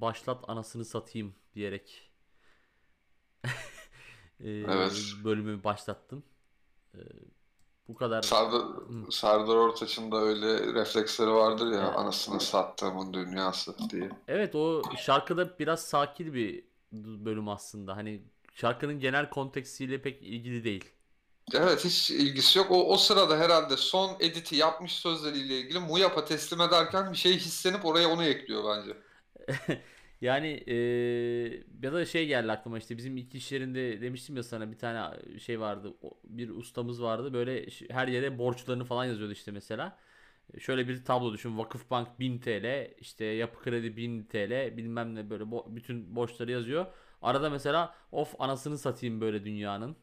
başlat anasını satayım diyerek e, Evet. bölümü başlattın. E, bu kadar Serdar, Serdar Ortaç'ın da öyle refleksleri vardır ya Evet. anasını sattığımın dünyası diye. Evet o şarkıda biraz sakin bir bölüm aslında. Hani şarkının genel kontekstiyle pek ilgili değil. Evet hiç ilgisi yok. O, o sırada herhalde son editi yapmış sözleriyle ilgili Muyap'a teslim ederken bir şey hislenip oraya onu ekliyor bence. Yani eee, ya da şey geldi aklıma işte bizim ilk iş yerinde demiştim ya sana bir tane şey vardı bir ustamız vardı böyle her yere borçlarını falan yazıyordu işte mesela. Şöyle bir tablo düşün Vakıfbank 1000 TL işte Yapı Kredi 1000 TL bilmem ne böyle bo- bütün borçları yazıyor. Arada mesela of anasını satayım böyle dünyanın.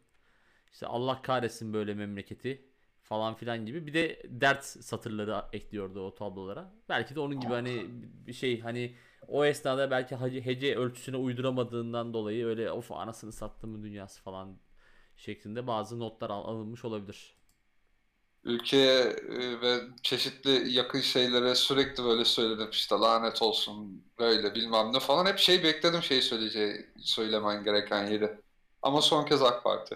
İşte Allah kahretsin böyle memleketi falan filan gibi. Bir de dert satırları ekliyordu o tablolara. Belki de onun gibi hani bir şey hani o esnada belki hece, ölçüsüne uyduramadığından dolayı öyle of anasını sattım dünyası falan şeklinde bazı notlar al- alınmış olabilir. Ülkeye ve çeşitli yakın şeylere sürekli böyle söyledim işte lanet olsun böyle bilmem ne falan. Hep şey bekledim şey söyleyeceği, söylemen gereken yeri. Ama son kez AK Parti.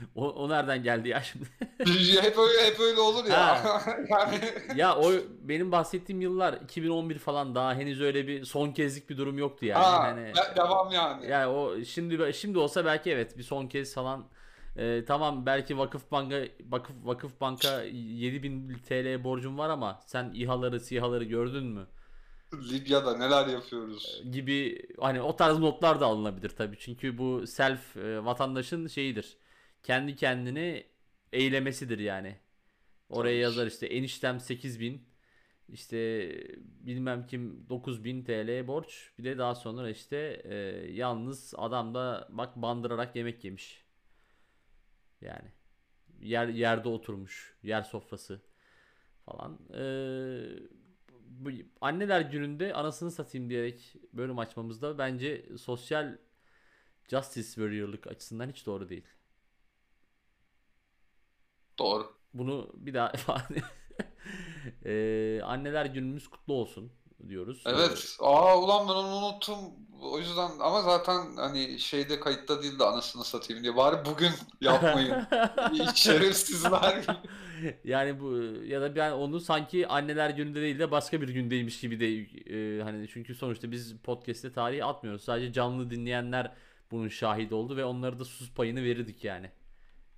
O, o nereden geldi ya şimdi? Hep öyle, hep öyle olur ya. Yani ya o benim bahsettiğim yıllar 2011 falan daha henüz öyle bir son kezlik bir durum yoktu yani. ha, Hani de- devam yani. Yani o şimdi şimdi olsa belki evet bir son kez falan e, tamam belki Vakıfbank'a Vakıf Vakıfbank'a 7000 TL borcum var ama sen İHA'ları SİHA'ları gördün mü? Libya'da neler yapıyoruz? gibi hani o tarz notlar da alınabilir tabii. Çünkü bu self e, vatandaşın şeyidir. Kendi kendini eylemesidir yani. Oraya yazar işte eniştem 8000 işte bilmem kim 9000 TL borç. Bir de daha sonra işte e, yalnız adam da bak bandırarak yemek yemiş. Yani yer yerde oturmuş. Yer sofrası falan. E, bu anneler gününde anasını satayım diyerek bölüm açmamızda bence sosyal justice warrior'lık açısından hiç doğru değil. Doğru. Bunu bir daha ifade Eee, anneler günümüz kutlu olsun diyoruz. Evet. Aa ulan ben onu unuttum. O yüzden ama zaten hani şeyde kayıtta değildi anasını satayım diye. Bari bugün yapmayın. Şerefsizler. Yani bu ya da ben onu sanki anneler gününde değil de başka bir gündeymiş gibi de e, hani çünkü sonuçta biz podcast'te tarihi atmıyoruz. Sadece canlı dinleyenler bunun şahidi oldu ve onlara da sus payını verirdik yani.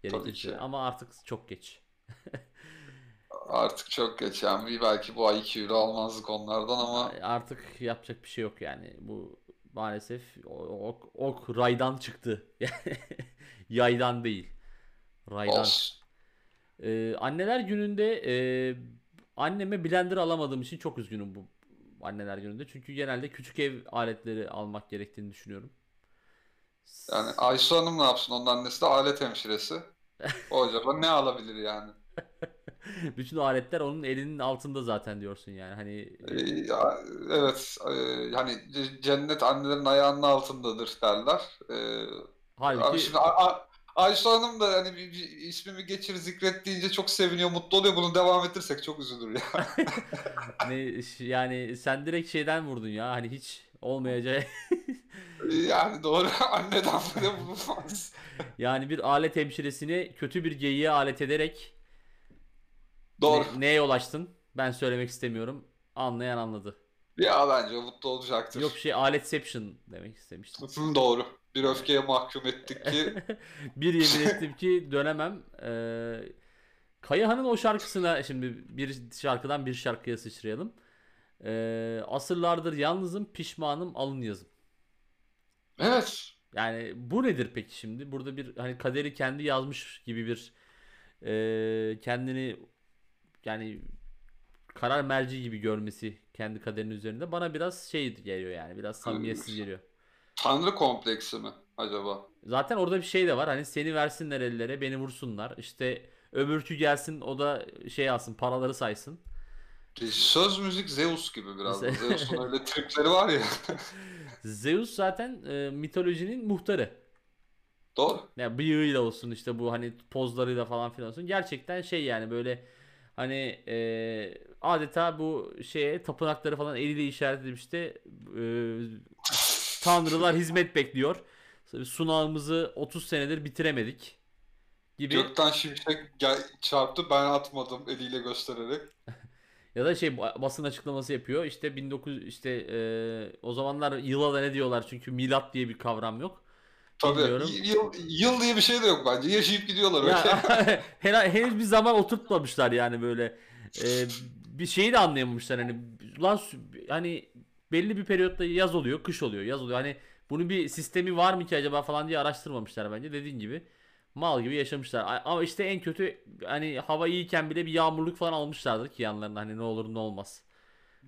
Gerekirse. ki. Ama artık çok geç. Artık çok geç yani. Bir belki bu ay 2 euro almazdık onlardan ama Artık yapacak bir şey yok yani. Bu maalesef ok, ok raydan çıktı. Yaydan değil. Raydan. olsun. Ee, anneler gününde e, anneme blender alamadığım için çok üzgünüm bu anneler gününde. Çünkü genelde küçük ev aletleri almak gerektiğini düşünüyorum. Yani Aysu Hanım ne yapsın? Onun annesi de alet hemşiresi. O acaba ne alabilir yani? Bütün aletler onun elinin altında zaten diyorsun yani. Hani Ee, ya, evet. e, hani cennet annelerin ayağının altındadır derler. Ee, Abi halbuki şimdi A- A- Aysu Hanım da hani bir, bir ismimi geçir zikret deyince çok seviniyor, mutlu oluyor. Bunu devam ettirsek çok üzülür ya. ne yani sen direkt şeyden vurdun ya. Hani hiç olmayacağı Yani doğru anneden böyle bulunmaz. yani bir alet hemşiresini kötü bir geyiğe alet ederek Doğru. ne- neye ulaştın? Ben söylemek istemiyorum. Anlayan anladı. Ya bence mutlu olacaktır. Yok şey aletception demek istemiştim. Doğru. Bir öfkeye mahkum ettik ki bir yemin ettim ki dönemem. Ee, Kayahan'ın o şarkısına şimdi bir şarkıdan bir şarkıya sıçrayalım. Ee, asırlardır yalnızım, pişmanım, alın yazım. Evet. Yani bu nedir peki şimdi? Burada bir hani kaderi kendi yazmış gibi bir e, kendini yani karar merci gibi görmesi kendi kaderinin üzerinde bana biraz şey geliyor yani biraz samimiyetsiz geliyor. Tanrı kompleksi mi acaba? Zaten orada bir şey de var. Hani seni versinler ellere, beni vursunlar. İşte öbürkü gelsin o da şey alsın, paraları saysın. Söz müzik Zeus gibi biraz Zeus'un öyle tripleri var ya. Zeus zaten e, mitolojinin muhtarı. Doğru. Yani bıyığıyla olsun işte bu hani pozlarıyla falan filan olsun. Gerçekten şey yani böyle Hani e, adeta bu şeye tapınakları falan eliyle işaret edip işte e, tanrılar hizmet bekliyor. Sunağımızı 30 senedir bitiremedik gibi. Gökten şimşek gel- çarptı ben atmadım eliyle göstererek. Ya da şey ba- basın açıklaması yapıyor. İşte 19 işte e, o zamanlar yıla da ne diyorlar çünkü milat diye bir kavram yok. Tabii Bilmiyorum. yıl, yıl diye bir şey de yok bence. Yaşayıp gidiyorlar öyle. Ya hen- henüz bir zaman oturtmamışlar yani böyle. E, bir şeyi de anlayamamışlar hani lan hani belli bir periyotta yaz oluyor, kış oluyor, yaz oluyor. Hani bunun bir sistemi var mı ki acaba falan diye araştırmamışlar bence. Dediğin gibi mal gibi yaşamışlar. Ama işte en kötü hani hava iyiyken bile bir yağmurluk falan almışlardır ki yanlarına hani ne olur ne olmaz.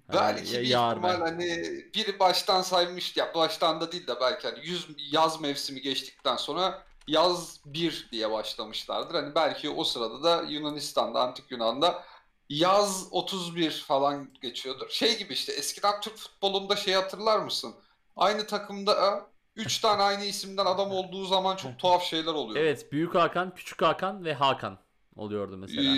Hani Belki ya- bir ihtimal belki. hani biri baştan saymış ya baştan da değil de belki hani 100 yaz mevsimi geçtikten sonra yaz 1 diye başlamışlardır. Hani belki o sırada da Yunanistan'da antik Yunan'da yaz 31 falan geçiyordur. Şey gibi işte eskiden Türk futbolunda şey hatırlar mısın? Aynı takımda 3 tane aynı isimden adam olduğu zaman çok tuhaf şeyler oluyor. Evet, Büyük Hakan, Küçük Hakan ve Hakan oluyordu mesela.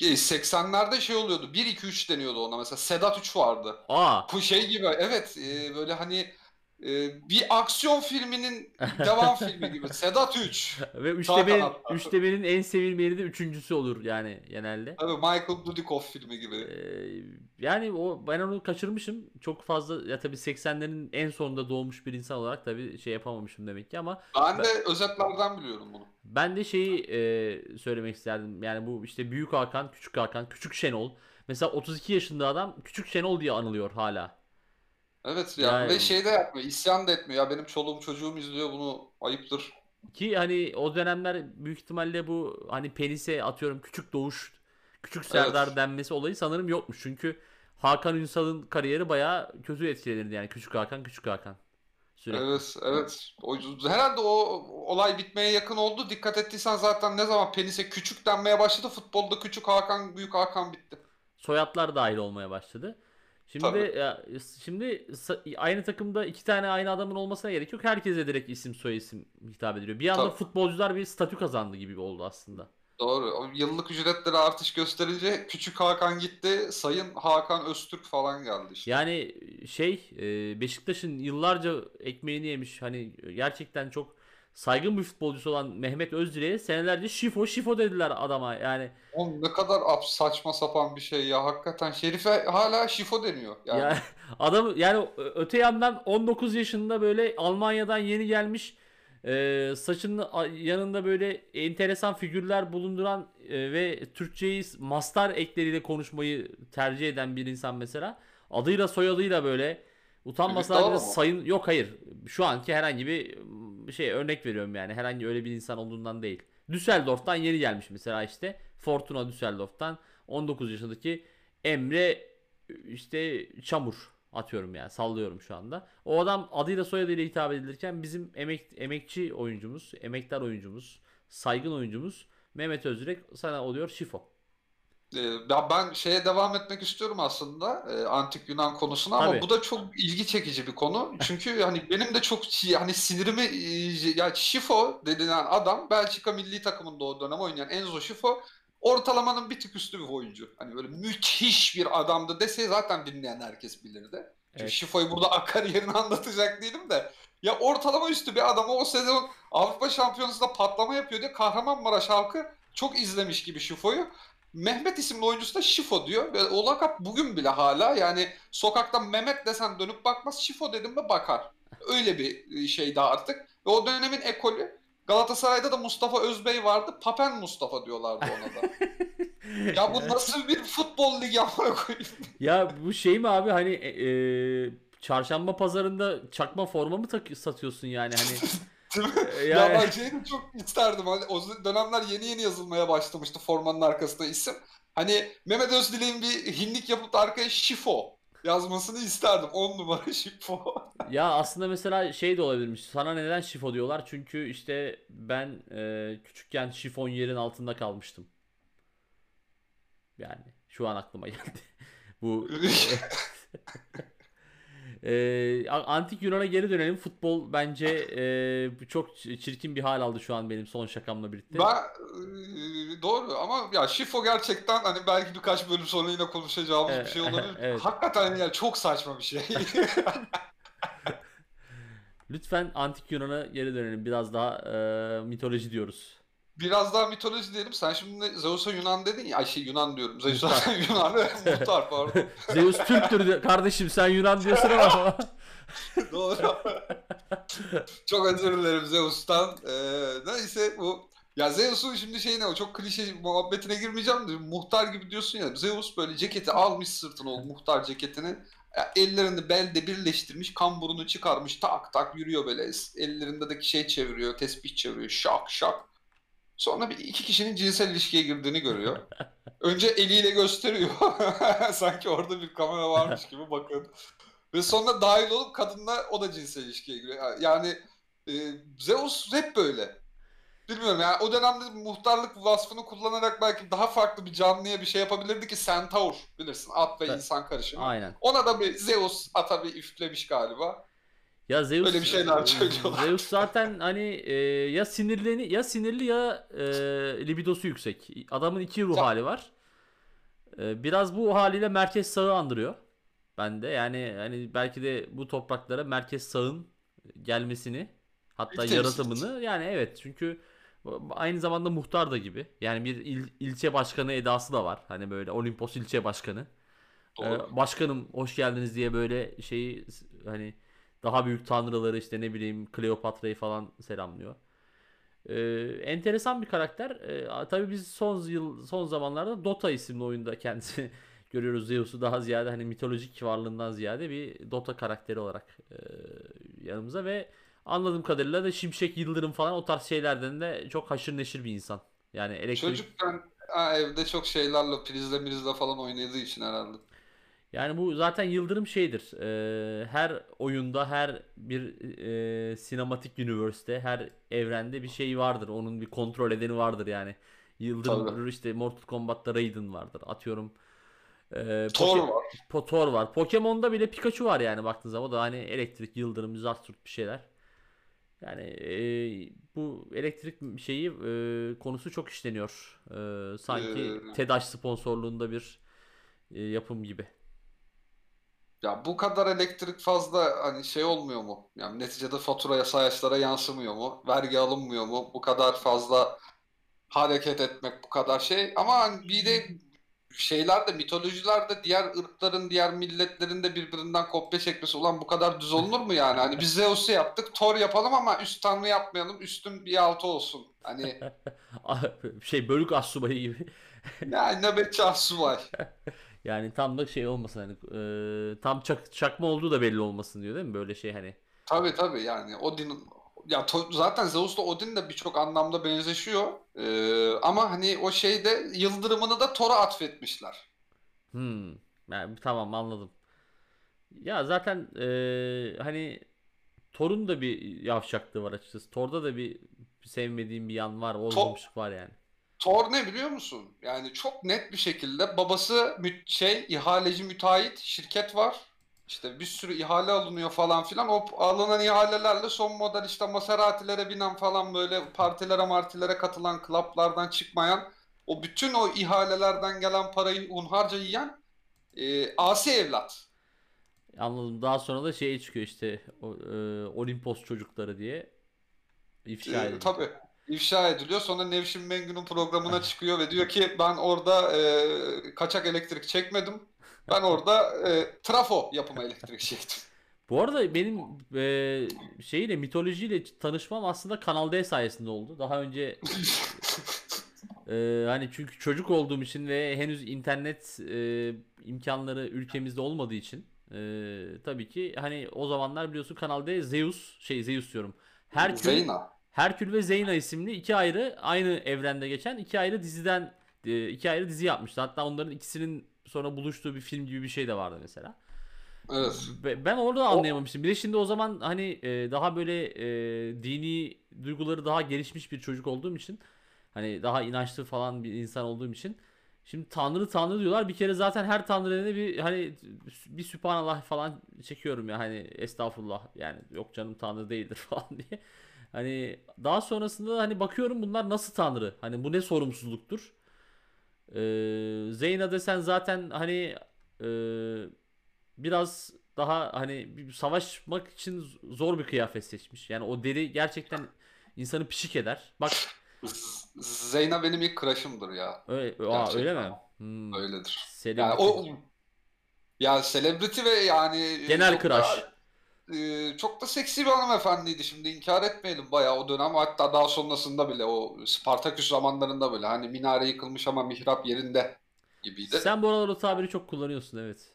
Ee, 80'lerde şey oluyordu. 1 2 3 deniyordu ona mesela. Sedat 3 vardı. Aa, Bu şey gibi evet e, böyle hani e, bir aksiyon filminin devam filmi gibi. Sedat 3. ve üçte en sevilmeyeni de üçüncüsü olur yani genelde. Tabii Michael Dudikoff filmi gibi. Ee, yani o ben onu kaçırmışım. Çok fazla ya tabii 80'lerin en sonunda doğmuş bir insan olarak tabii şey yapamamışım demek ki ama Ben de özetlerden biliyorum bunu. ben de şeyi e, söylemek isterdim. Yani bu işte Büyük Hakan, Küçük Hakan, Küçük Şenol. Mesela 32 yaşında adam Küçük Şenol diye anılıyor hala. Evet ya Yani- ve şey de yapmıyor. isyan da etmiyor. Ya benim çoluğum çocuğum izliyor bunu ayıptır. Ki hani o dönemler büyük ihtimalle bu hani penise atıyorum küçük doğuş, küçük Serdar Evet. denmesi olayı sanırım yokmuş. Çünkü Hakan Ünsal'ın kariyeri bayağı kötü etkilenirdi yani küçük Hakan, küçük Hakan. Sürekli. Evet, evet. O, herhalde o olay bitmeye yakın oldu. Dikkat ettiysen zaten ne zaman penise küçük denmeye başladı. Futbolda küçük Hakan, büyük Hakan bitti. Soyadlar dahil olmaya başladı. Şimdi Tabii. ya, şimdi aynı takımda iki tane aynı adamın olmasına gerek yok. Herkese direkt isim soy isim hitap ediliyor. Bir anda Tabii. futbolcular bir statü kazandı gibi oldu aslında. Doğru. O yıllık ücretlere artış gösterince küçük Hakan gitti. Sayın Hakan Öztürk falan geldi işte. Yani şey e, Beşiktaş'ın yıllarca ekmeğini yemiş hani gerçekten çok saygın bir futbolcusu olan Mehmet Özdire'ye senelerce şifo şifo dediler adama yani Oğlum ne kadar saçma sapan bir şey ya. Hakikaten Şerife hala şifo deniyor. Yani ya adam yani öte yandan 19 yaşında böyle Almanya'dan yeni gelmiş e, saçının yanında böyle enteresan figürler bulunduran e, ve Türkçeyi mastar ekleriyle konuşmayı tercih eden bir insan mesela adıyla soyadıyla böyle utanmasa Ümit mı? sayın yok hayır şu anki herhangi bir mm, şey örnek veriyorum yani herhangi öyle bir insan olduğundan değil. Düsseldorf'tan yeni gelmiş mesela işte Fortuna Düsseldorf'tan 19 yaşındaki Emre işte Çamur atıyorum yani sallıyorum şu anda. O adam adıyla soyadıyla hitap edilirken bizim emek, emekçi oyuncumuz, emektar oyuncumuz, saygın oyuncumuz Mehmet Özürek sana oluyor şifo. E, ya ben şeye devam etmek istiyorum aslında e, antik Yunan konusuna ama Tabii. bu da çok ilgi çekici bir konu. Çünkü hani benim de çok hani sinirimi ya Şifo denilen adam Belçika milli takımında o dönem oynayan Enzo Şifo ortalamanın bir tık üstü bir oyuncu. Hani böyle müthiş bir adamdı dese zaten dinleyen herkes bilirdi. Çünkü Evet. Şifo'yu burada kariyerini anlatacak değilim de. Ya ortalama üstü bir adamı o sezon Avrupa Şampiyonası'nda patlama yapıyor diye Kahramanmaraş halkı çok izlemiş gibi Şifo'yu. Mehmet isimli oyuncusu da Şifo diyor. Ve o lakap bugün bile hala yani sokakta Mehmet desen dönüp bakmaz. Şifo dedim mi bakar. Öyle bir şey daha artık. Ve o dönemin ekolü Galatasaray'da da Mustafa Özbey vardı. Papen Mustafa diyorlardı ona da. ya bu nasıl bir futbol ligi amına koyayım? Ya bu şey mi abi hani e, e, çarşamba pazarında çakma forma mı tak- satıyorsun yani hani E, Ya yani ben şeyi de çok isterdim. Hani o dönemler yeni yeni yazılmaya başlamıştı formanın arkasında isim. Hani Mehmet Özdilek'in bir hinlik yapıp da arkaya Şifo yazmasını isterdim. 10 numara Şifo. ya aslında mesela şey de olabilirmiş. Sana neden şifo diyorlar? Çünkü işte ben e, küçükken şifon yerin altında kalmıştım. Yani şu an aklıma geldi. Bu Ee, antik Yunan'a geri dönelim. Futbol bence e, çok çirkin bir hal aldı şu an benim son şakamla birlikte. Ben e, doğru ama ya Şifo gerçekten hani belki birkaç bölüm sonra yine konuşacağımız bir Evet, şey olabilir. evet. Hakikaten ya çok saçma bir şey. Lütfen antik Yunan'a geri dönelim. Biraz daha e, mitoloji diyoruz. Biraz daha mitoloji diyelim. Sen şimdi Zeus'a Yunan dedin ya. Ay şey Yunan diyorum. Zeus'a Yunan. Muhtar pardon. Zeus Türktür de- kardeşim sen Yunan diyorsun ama. Doğru. Çok özür dilerim Zeus'tan. Ee, neyse bu ya Zeus'un şimdi şey ne o çok klişe muhabbetine girmeyeceğim de muhtar gibi diyorsun ya Zeus böyle ceketi almış sırtına o muhtar ceketini ya ellerini belde birleştirmiş kamburunu çıkarmış tak tak yürüyor böyle ellerindeki şey çeviriyor tesbih çeviriyor şak şak sonra bir iki kişinin cinsel ilişkiye girdiğini görüyor. Önce eliyle gösteriyor sanki orada bir kamera varmış gibi bakın. Ve sonra dahil olup kadınla o da cinsel ilişkiye giriyor. Yani e, Zeus hep böyle. Bilmiyorum yani o dönemde muhtarlık vasfını kullanarak belki daha farklı bir canlıya bir şey yapabilirdi ki Centaur bilirsin at ve Evet. insan karışımı. Aynen. Ona da bir Zeus ata bir üflemiş galiba. Ya Zeus Öyle bir şeyler söylüyorlar. Zeus zaten hani e, ya sinirleni ya sinirli ya e, libidosu yüksek. Adamın iki ruh hali var. E, biraz bu haliyle merkez sağı andırıyor. Bende yani hani belki de bu topraklara merkez sağın gelmesini hatta İlk yaratımını yani evet çünkü aynı zamanda muhtar da gibi. Yani bir il- ilçe başkanı edası da var. Hani böyle Olimpos ilçe başkanı. Doğru. Ee, başkanım hoş geldiniz diye böyle şeyi hani daha büyük tanrıları işte ne bileyim Kleopatra'yı falan selamlıyor. Ee, enteresan bir karakter. Ee, tabii biz son yıl son zamanlarda Dota isimli oyunda kendisini görüyoruz. Zeus'u daha ziyade hani mitolojik varlığından ziyade bir Dota karakteri olarak e, yanımıza ve anladığım kadarıyla da Şimşek Yıldırım falan o tarz şeylerden de çok haşır neşir bir insan. Yani elektrik Çocukken ha, evde çok şeylerle prizle mirizle falan oynadığı için herhalde. Yani bu zaten Yıldırım şeydir. Ee, her oyunda, her bir e, sinematik universe'te, her evrende bir şey vardır. Onun bir kontrol edeni vardır yani. Yıldırım Tabii. işte Mortal Kombat'ta Raiden vardır. Atıyorum. Ee, Thor var. Po- Thor var. Pokemon'da bile Pikachu var yani baktığın zaman. O da hani elektrik, yıldırım, zartürt bir şeyler. Yani e, bu elektrik şeyi e, konusu çok işleniyor. E, sanki Ee, TEDAŞ sponsorluğunda bir e, yapım gibi. Ya bu kadar elektrik fazla hani şey olmuyor mu? Yani neticede faturaya, sayaçlara yansımıyor mu? Vergi alınmıyor mu? Bu kadar fazla hareket etmek bu kadar şey. Ama hani bir de şeylerde, mitolojilerde diğer ırkların, diğer milletlerin de birbirinden kopya çekmesi. Ulan bu kadar düz olunur mu yani? Hani biz Zeus'u yaptık, Thor yapalım ama üst tanrı yapmayalım, üstün bir altı olsun. Hani şey bölük astsubayı gibi. yani nöbetçi assubay. Yani tam da şey olmasın hani e, tam çak, çakma olduğu da belli olmasın diyor değil mi? Böyle şey hani. Tabii tabii yani Odin ya to- zaten Zeus'la Odin de birçok anlamda benzeşiyor. Ee, ama hani o şeyde yıldırımını da Thor'a atfetmişler. Hmm. Yani, tamam anladım. Ya zaten e, hani Thor'un da bir yavşaklığı var açıkçası. Thor'da da bir sevmediğim bir yan var. Olmamışlık var yani. Thor ne biliyor musun? Yani çok net bir şekilde babası şey ihaleci müteahhit şirket var. İşte bir sürü ihale alınıyor falan filan. O alınan ihalelerle son model işte Maserati'lere binen falan böyle partilere martilere katılan klaplardan çıkmayan o bütün o ihalelerden gelen parayı hunharca yiyen e, asi evlat. Anladım. Daha sonra da şey çıkıyor işte o, e, Olimpos çocukları diye ifşa Ee, ediliyor. tabii ifşa ediliyor. Sonra Nevşin Mengü'nün programına çıkıyor ve diyor ki ben orada e, kaçak elektrik çekmedim. Ben orada e, trafo yapımı elektrik çektim. Bu arada benim e, şeyle mitolojiyle tanışmam aslında Kanal D sayesinde oldu. Daha önce e, hani çünkü çocuk olduğum için ve henüz internet e, imkanları ülkemizde olmadığı için e, tabii ki hani o zamanlar biliyorsun Kanal D Zeus şey Zeus diyorum. Herkül, Zeyna. Herkül ve Zeyna isimli iki ayrı aynı evrende geçen iki ayrı diziden e, iki ayrı dizi yapmıştı. Hatta onların ikisinin sonra buluştuğu bir film gibi bir şey de vardı mesela. Evet. Be- Ben orada anlayamamıştım. Bir de şimdi o zaman hani e, daha böyle e, dini duyguları daha gelişmiş bir çocuk olduğum için hani daha inançlı falan bir insan olduğum için Şimdi tanrı tanrı diyorlar. Bir kere zaten her tanrı dediğinde bir hani bir sübhanallah falan çekiyorum ya hani estağfurullah yani yok canım tanrı değildir falan diye. Hani daha sonrasında hani bakıyorum bunlar nasıl tanrı? Hani bu ne sorumsuzluktur? Ee, Zeyna desen zaten hani e, biraz daha hani savaşmak için zor bir kıyafet seçmiş. Yani o deri gerçekten insanı pişik eder. Bak Zeyna benim ilk crush'ımdır ya. öyle, aa, öyle mi? Hmm. Öyledir. Celebrity. Yani o ya celebrity ve yani Genel crush. Da, e, çok da seksi bir hanımefendiydi şimdi inkar etmeyelim bayağı o dönem hatta daha sonrasında bile o Spartaküs zamanlarında bile hani minare yıkılmış ama mihrap yerinde gibiydi. Sen bu aralar o tabiri çok kullanıyorsun evet.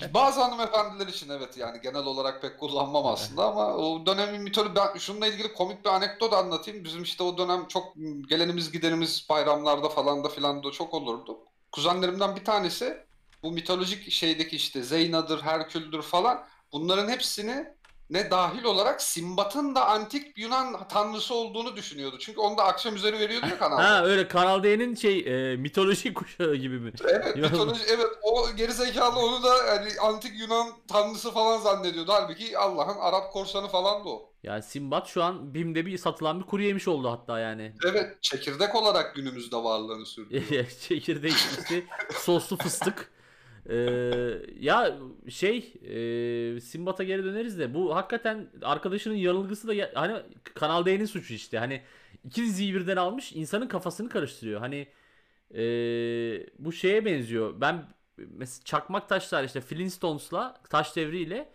Bazı hanımefendiler için evet yani genel olarak pek kullanmam aslında ama o dönemin mitoloji ben şununla ilgili komik bir anekdot anlatayım. Bizim işte o dönem çok gelenimiz gidenimiz bayramlarda falan da filan da çok olurdu. Kuzenlerimden bir tanesi bu mitolojik şeydeki işte Zeyna'dır, Herkül'dür falan bunların hepsini ne dahil olarak Simbat'ın da antik Yunan tanrısı olduğunu düşünüyordu. Çünkü onu da akşam üzeri veriyordu ya kanalda. Ha öyle Kanal D'nin şey e, mitoloji kuşağı gibi mi? Evet, Yunan- mitoloji, evet o geri zekalı onu da hani antik Yunan tanrısı falan zannediyordu. Halbuki Allah'ın Arap korsanı falan da o. Yani Simbat şu an BİM'de bir satılan bir kuru yemiş oldu hatta yani. Evet, çekirdek olarak günümüzde varlığını sürdürüyor. Çekirdek işte soslu fıstık. Ee, ya şey e, Simbat'a geri döneriz de bu hakikaten arkadaşının yanılgısı da ya- hani Kanal D'nin suçu işte. Hani iki diziyi birden almış insanın kafasını karıştırıyor. Hani e, bu şeye benziyor. Ben mesela Çakmak Taşlar işte Flintstones'la Taş Devri ile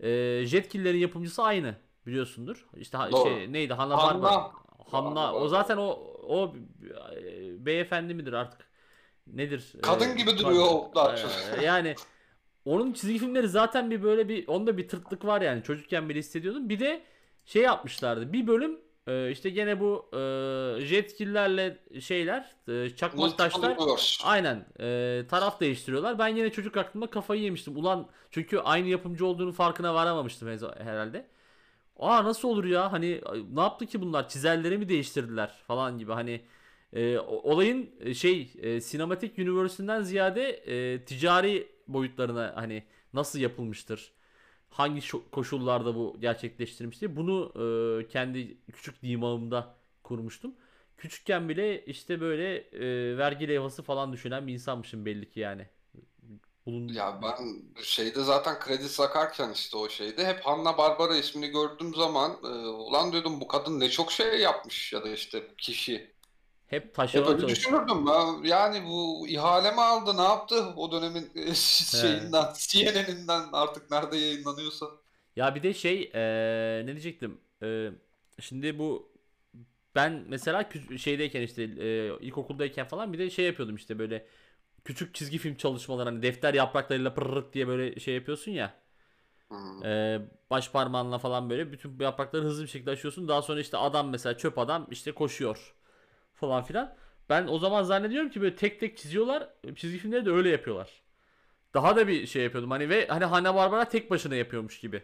e, Jetkillerin yapımcısı aynı biliyorsundur. İşte ha- Doğru. şey neydi Hanna Hanna. Hanna Hanna o zaten o o e, beyefendi midir artık? Nedir? Kadın Ee, gibi duruyor o daha çok. Ee, yani onun çizgi filmleri zaten bir böyle bir onda bir tırtlık var yani çocukken bile hissediyordum. Bir de şey yapmışlardı. Bir bölüm e, işte gene bu e, jetkillerle şeyler e, çakmak taşlar aynen taraf değiştiriyorlar. Ben yine çocuk aklımda kafayı yemiştim. Ulan çünkü aynı yapımcı olduğunu farkına varamamıştım herhalde. Aa nasıl olur ya hani ne yaptı ki bunlar çizerleri mi değiştirdiler falan gibi hani e, o- olayın e, şey e, sinematik universe'ünden ziyade e, ticari boyutlarına hani nasıl yapılmıştır hangi koşullarda bu gerçekleştirilmiştir bunu e, kendi küçük dimağımda kurmuştum. Küçükken bile işte böyle e, vergi levhası falan düşünen bir insanmışım belli ki yani. Bulun... Ya ben şeyde zaten kredi sakarken işte o şeyde hep Hanna Barbera ismini gördüğüm zaman e, ulan diyordum bu kadın ne çok şey yapmış ya da işte kişi. Hep taşeron öyle çalışıyor. düşünürdüm ben. Yani bu ihale mi aldı ne yaptı o dönemin e, şeyinden CNN'inden artık nerede yayınlanıyorsa. Ya bir de şey eee, ne diyecektim? Eee, şimdi bu ben mesela kü- şeydeyken işte eee, ilkokuldayken falan bir de şey yapıyordum işte böyle küçük çizgi film çalışmaları hani defter yapraklarıyla pırrırt diye böyle şey yapıyorsun ya. Hmm. Eee baş parmağınla falan böyle bütün yaprakları hızlı bir şekilde açıyorsun. Daha sonra işte adam mesela çöp adam işte koşuyor falan filan. Ben o zaman zannediyorum ki böyle tek tek çiziyorlar. Çizgi filmleri de öyle yapıyorlar. Daha da bir şey yapıyordum hani ve hani Hanna Barbera tek başına yapıyormuş gibi.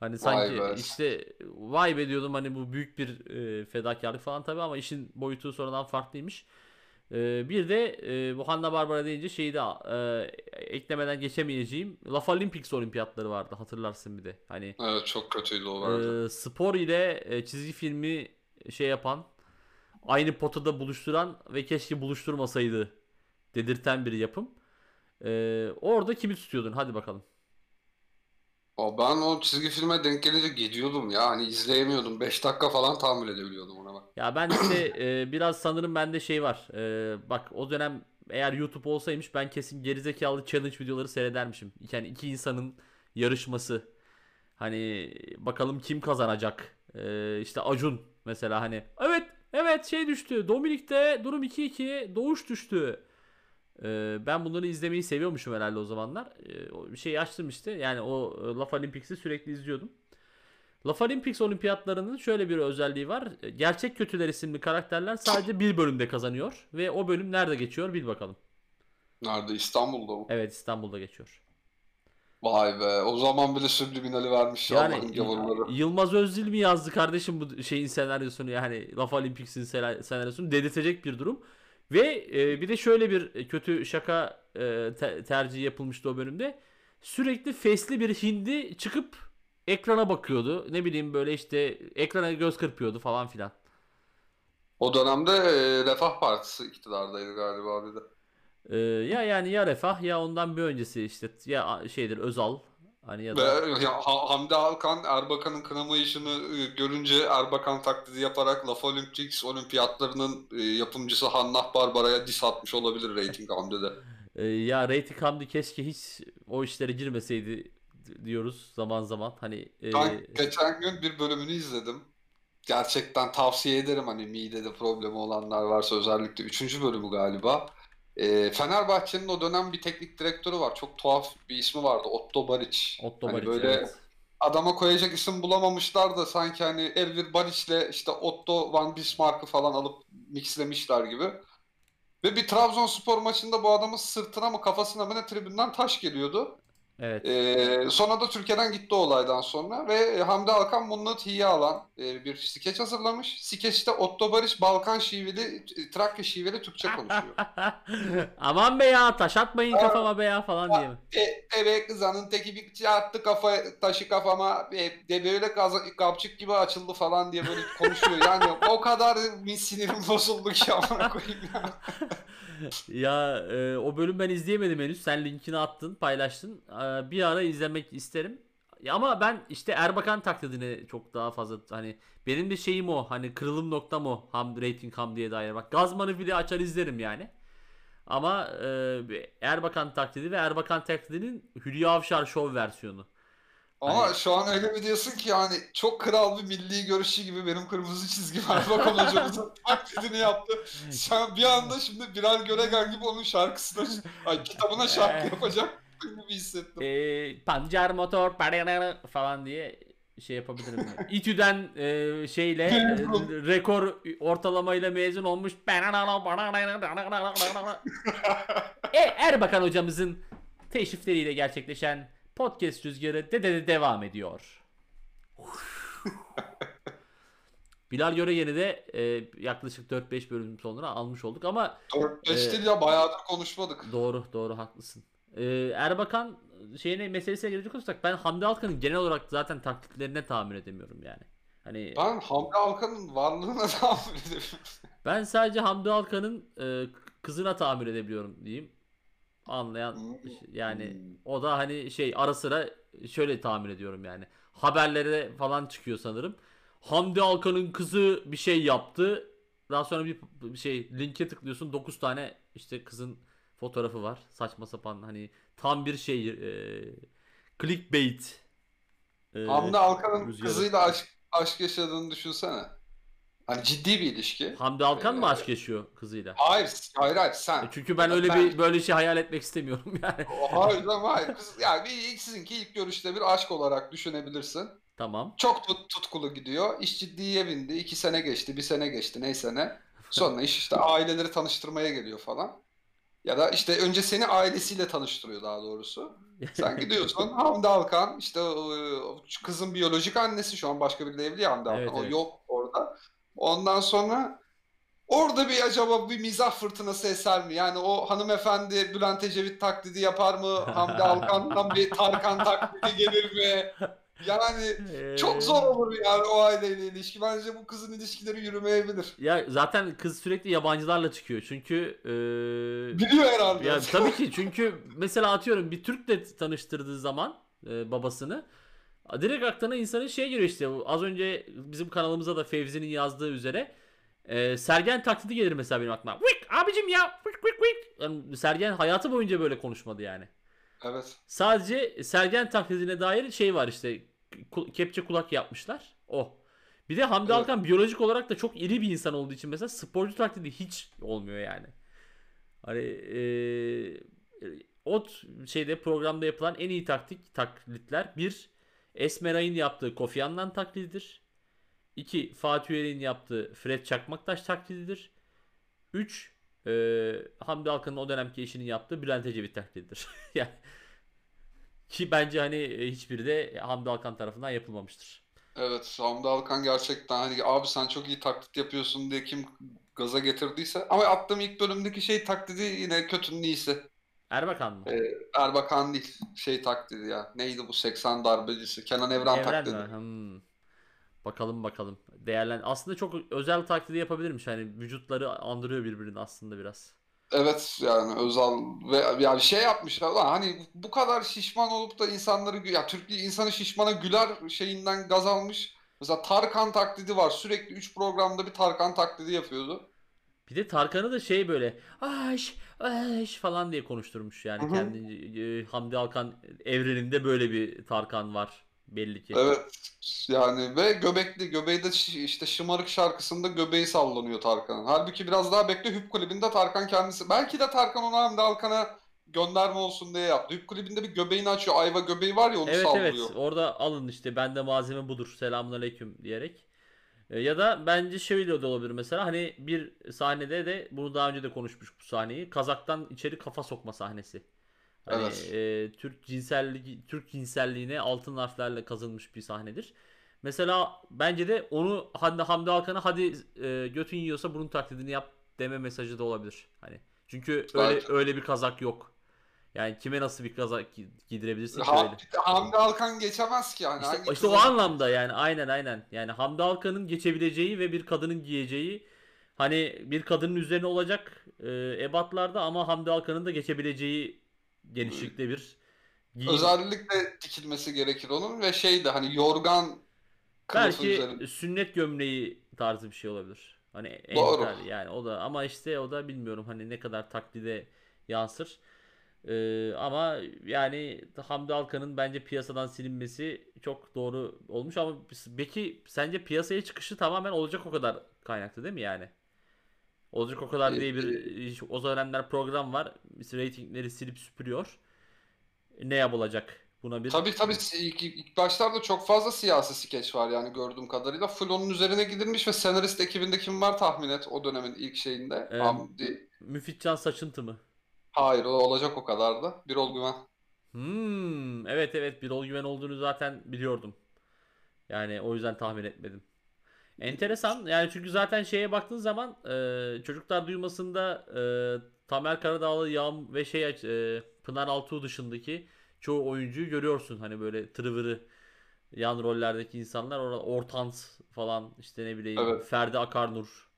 Hani sanki be. işte vay be diyordum hani bu büyük bir e, fedakarlık falan tabii ama işin boyutu sonradan farklıymış. E, bir de e, bu Hanna Barbera deyince şeyi de e, eklemeden geçemeyeceğim. La Olympics olimpiyatları vardı hatırlarsın bir de. Hani Evet çok kötüydü o vardı. e, spor ile e, çizgi filmi şey yapan aynı potada buluşturan ve keşke buluşturmasaydı dedirten bir yapım. E, orada kimi tutuyordun? Hadi bakalım. O ben o çizgi filme denk gelince gidiyordum ya hani izleyemiyordum 5 dakika falan tahammül edebiliyordum ona bak. Ya ben işte e, biraz sanırım bende şey var. E, bak o dönem eğer YouTube olsaymış ben kesin gerizekalı challenge videoları seyredermişim. Yani iki insanın yarışması. Hani bakalım kim kazanacak. E, işte Acun mesela hani evet evet şey düştü. Dominik'te durum 2-2 Doğuş düştü. E, ben bunları izlemeyi seviyormuşum herhalde o zamanlar. E, bir şey açtım işte. Yani o e, Laf Olympics'i sürekli izliyordum. Laf Olympics olimpiyatlarının şöyle bir özelliği var. Gerçek Kötüler isimli karakterler sadece bir bölümde kazanıyor. Ve o bölüm nerede geçiyor bil bakalım. Nerede İstanbul'da mı? Evet İstanbul'da geçiyor. Vay be o zaman bile subliminali vermiş ya Yani Allah'ın gavurları. Yılmaz Özdil mi yazdı kardeşim bu şeyin senaryosunu yani Laf Olympics'in sena- senaryosunu dedirtecek bir durum. Ve e, bir de şöyle bir kötü şaka e, te- tercihi yapılmıştı o bölümde. Sürekli fesli bir hindi çıkıp ekrana bakıyordu. Ne bileyim böyle işte ekrana göz kırpıyordu falan filan. O dönemde e, Refah Partisi iktidardaydı galiba bir de. Ee, ya yani ya Refah ya ondan bir öncesi işte ya şeydir Özal hani ya da ya, Ha- Hamdi Alkan Erbakan'ın kınama işini e, görünce Erbakan taklidi yaparak Laf Olympics olimpiyatlarının e, yapımcısı Hannah Barbara'ya diss atmış olabilir reyting Hamdi'de. e, ya Rating Hamdi keşke hiç o işlere girmeseydi diyoruz zaman zaman hani e, Ben geçen gün bir bölümünü izledim. Gerçekten tavsiye ederim hani midede problemi olanlar varsa özellikle 3. bölümü galiba. E, Fenerbahçe'nin o dönem bir teknik direktörü var. Çok tuhaf bir ismi vardı. Otto Baric. Otto Hani Baric, böyle evet. adama koyacak isim bulamamışlar da sanki hani Elvir Baric'le işte Otto Van Bismarck'ı falan alıp mixlemişler gibi. Ve bir Trabzonspor maçında bu adamın sırtına mı kafasına mı ne tribünden taş geliyordu. Evet. Ee, sonra da Türkiye'den gitti olaydan sonra ve Hamdi Alkan bunu tiye alan e, bir skeç hazırlamış. Skeçte Otto Barış Balkan şiveli, Trakya şiveli Türkçe konuşuyor. Aman be ya taş atmayın kafama be ya falan diye mi? E, evet kızanın teki bir çarptı kafa taşı kafama e, de böyle kapçık gibi açıldı falan diye böyle konuşuyor. Yani o kadar bir sinirim bozuldu ki amına koyayım ya. Ya e, o bölüm ben izleyemedim henüz. Sen linkini attın, paylaştın. E, bir ara izlemek isterim. Ya ama ben işte Erbakan taklidine çok daha fazla hani benim de şeyim o hani kırılım noktam o ham rating ham diye dair. Bak Gazman'ı bile açar izlerim yani. Ama e, Erbakan taklidi ve Erbakan taklidinin Hülya Avşar Show versiyonu. Ama Hani- şu an öyle bir diyorsun ki yani çok kral bir milli görüşü gibi benim kırmızı çizgim var. Bakalım hocamızın taklidini yaptı. Sen bir anda şimdi Bilal Göreger gibi onun şarkısına, ay, kitabına şarkı yapacak gibi hissettim. E, pancar motor falan diye şey yapabilirim. İTÜ'den e, şeyle e, rekor ortalamayla mezun olmuş. e, Erbakan hocamızın teşrifleriyle gerçekleşen podcast rüzgarı de, de, de devam ediyor. Bilal Göre yeni de e, yaklaşık 4-5 bölüm sonra almış olduk ama 4-5 Ee, değil ya bayağıdır konuşmadık. Doğru doğru haklısın. Ee, Erbakan şeyine meselesine gelecek olursak ben Hamdi Alkan'ın genel olarak zaten taklitlerine tahammül edemiyorum yani. Hani Ben Hamdi Alkan'ın varlığına tahammül edemiyorum. ben sadece Hamdi Alkan'ın e, kızına tahammül edebiliyorum diyeyim. Anlayan Hmm. yani o da hani şey ara sıra şöyle tahammül ediyorum yani. Haberlere falan çıkıyor sanırım. Hamdi Alkan'ın kızı bir şey yaptı. Daha sonra bir, bir şey linke tıklıyorsun 9 tane işte kızın fotoğrafı var. Saçma sapan hani tam bir şey e, clickbait. E, Hamdi Alkan'ın rüzgarı. kızıyla aşk, aşk yaşadığını düşünsene. Hani ciddi bir ilişki. Hamdi Alkan mı Ee, aşk yaşıyor kızıyla? Hayır, hayır, hayır sen. E Çünkü ben öyle bir böyle şey hayal etmek istemiyorum yani. Hayır hayır. Kız, yani ilk- sizinki ilk görüşte bir aşk olarak düşünebilirsin. Tamam. Çok tut, tutkulu gidiyor. İş ciddiye bindi. İki sene geçti, bir sene geçti neyse ne. Sonra iş işte aileleri tanıştırmaya geliyor falan. Ya da işte önce seni ailesiyle tanıştırıyor daha doğrusu. Sen gidiyorsun Hamdi Alkan işte o, o kızın biyolojik annesi şu an başka biriyle evli ya Hamdi Alkan. Evet, o evet. yok orada. Ondan sonra orada bir acaba bir mizah fırtınası eser mi? Yani o hanımefendi Bülent Ecevit taklidi yapar mı? Hamdi Alkan'dan bir Tarkan taklidi gelir mi? Yani Ee, çok zor olur yani o aileyle ilişki. Bence bu kızın ilişkileri yürümeyebilir. Ya zaten kız sürekli yabancılarla çıkıyor. Çünkü e, Biliyor herhalde. ya tabii ki çünkü mesela atıyorum bir Türk'le tanıştırdığı zaman e, babasını direkt aklına insanın şey geliyor işte az önce bizim kanalımıza da Fevzi'nin yazdığı üzere e, Sergen taklidi gelir mesela benim aklıma. Vık abicim ya vık vık vık. Yani Sergen hayatı boyunca böyle konuşmadı yani. Evet. Sadece Sergen taklidine dair şey var işte kepçe kulak yapmışlar. O. Bir de Hamdi Evet. Alkan biyolojik olarak da çok iri bir insan olduğu için mesela sporcu taklidi hiç olmuyor yani. Hani eee, o t- şeyde programda yapılan en iyi taktik taklitler bir Esmeray'ın yaptığı Kofi Annan taklididir. 2. Fatih Üyer'in yaptığı Fred Çakmaktaş taklididir. 3. Hamdi Alkan'ın o dönemki eşinin yaptığı Bülent Ecevit taklididir. yani ki bence hani e, hiçbiri de Hamdi Alkan tarafından yapılmamıştır. Evet, Hamdi Alkan gerçekten hani abi sen çok iyi taklit yapıyorsun diye kim gaza getirdiyse. Ama attığım ilk bölümdeki şey taklidi yine kötünün iyisi. Erbakan mı? Ee, Erbakan değil. Şey taklidi ya. Neydi bu 80 darbecisi? Kenan Evren, Evren taklidi. mi? Hmm. Bakalım bakalım. Değerlen aslında çok özel taklidi yapabilirmiş. Hani vücutları andırıyor birbirini aslında biraz. Evet yani Özal ve yani şey yapmışlar lan hani bu kadar şişman olup da insanları ya Türk insanı şişmana güler şeyinden gaz almış. Mesela Tarkan taklidi var. Sürekli 3 programda bir Tarkan taklidi yapıyordu. Bir de Tarkan'ı da şey böyle aş aş falan diye konuşturmuş yani Hı hı. kendi e, Hamdi Alkan evreninde böyle bir Tarkan var belli ki. Evet yani ve göbekli göbeği de şi- işte şımarık şarkısında göbeği sallanıyor Tarkan'ın. Halbuki biraz daha bekle Hüp klibinde Tarkan kendisi belki de Tarkan onu Hamdi Alkan'a gönderme olsun diye yaptı. Hüp klibinde bir göbeğini açıyor. Ayva göbeği var ya onu Evet evet sallıyor. orada alın işte bende malzeme budur selamünaleyküm diyerek. E, Ya da bence şöyle de olabilir mesela hani bir sahnede de bunu daha önce de konuşmuş bu sahneyi Kazaktan içeri kafa sokma sahnesi. Hani Evet. e, Türk cinselliği Türk cinselliğine altın harflerle kazınmış bir sahnedir. Mesela bence de onu Hamdi, Hamdi Alkan'a hadi e, götün yiyorsa bunun taklidini yap deme mesajı da olabilir. Hani çünkü öyle Belki. öyle bir kazak yok. Yani kime nasıl bir kazak gi- giydirebilirsin Ha, öyle. Hamdi Alkan geçemez ki yani. İşte, işte o anlamda yani aynen aynen. Yani Hamdi Alkan'ın geçebileceği ve bir kadının giyeceği hani bir kadının üzerine olacak e, ebatlarda ama Hamdi Alkan'ın da geçebileceği genişlikte bir giyim. Özellikle dikilmesi gerekir onun ve şey de hani yorgan Belki üzerine. sünnet gömleği tarzı bir şey olabilir. Hani en Doğru. yani o da ama işte o da bilmiyorum hani ne kadar taklide yansır. Ee, ama yani Hamdi Alkan'ın bence piyasadan silinmesi çok doğru olmuş ama peki sence piyasaya çıkışı tamamen olacak o kadar kaynaklı değil mi yani? Olacak o kadar diye bir o dönemler program var. Ratingleri silip süpürüyor. Ne yapılacak? Buna bir Tabii tabii ilk, ilk başlarda çok fazla siyasi skeç var yani gördüğüm kadarıyla. Full onun üzerine gidilmiş ve senarist ekibinde kim var tahmin et o dönemin ilk şeyinde. Ee, Hamdi. Müfitcan Saçıntı mı? Hayır o olacak o kadar da. Birol Güven. Hmm, evet evet Birol Güven olduğunu zaten biliyordum. Yani o yüzden tahmin etmedim. Enteresan yani çünkü zaten şeye baktığın zaman e, çocuklar duymasında e, Tamer Karadağlı, Yağm ve şey e, Pınar Altuğ dışındaki çoğu oyuncuyu görüyorsun. Hani böyle tırıvırı yan rollerdeki insanlar orada Ortans falan işte ne bileyim Evet. Ferdi Akarnur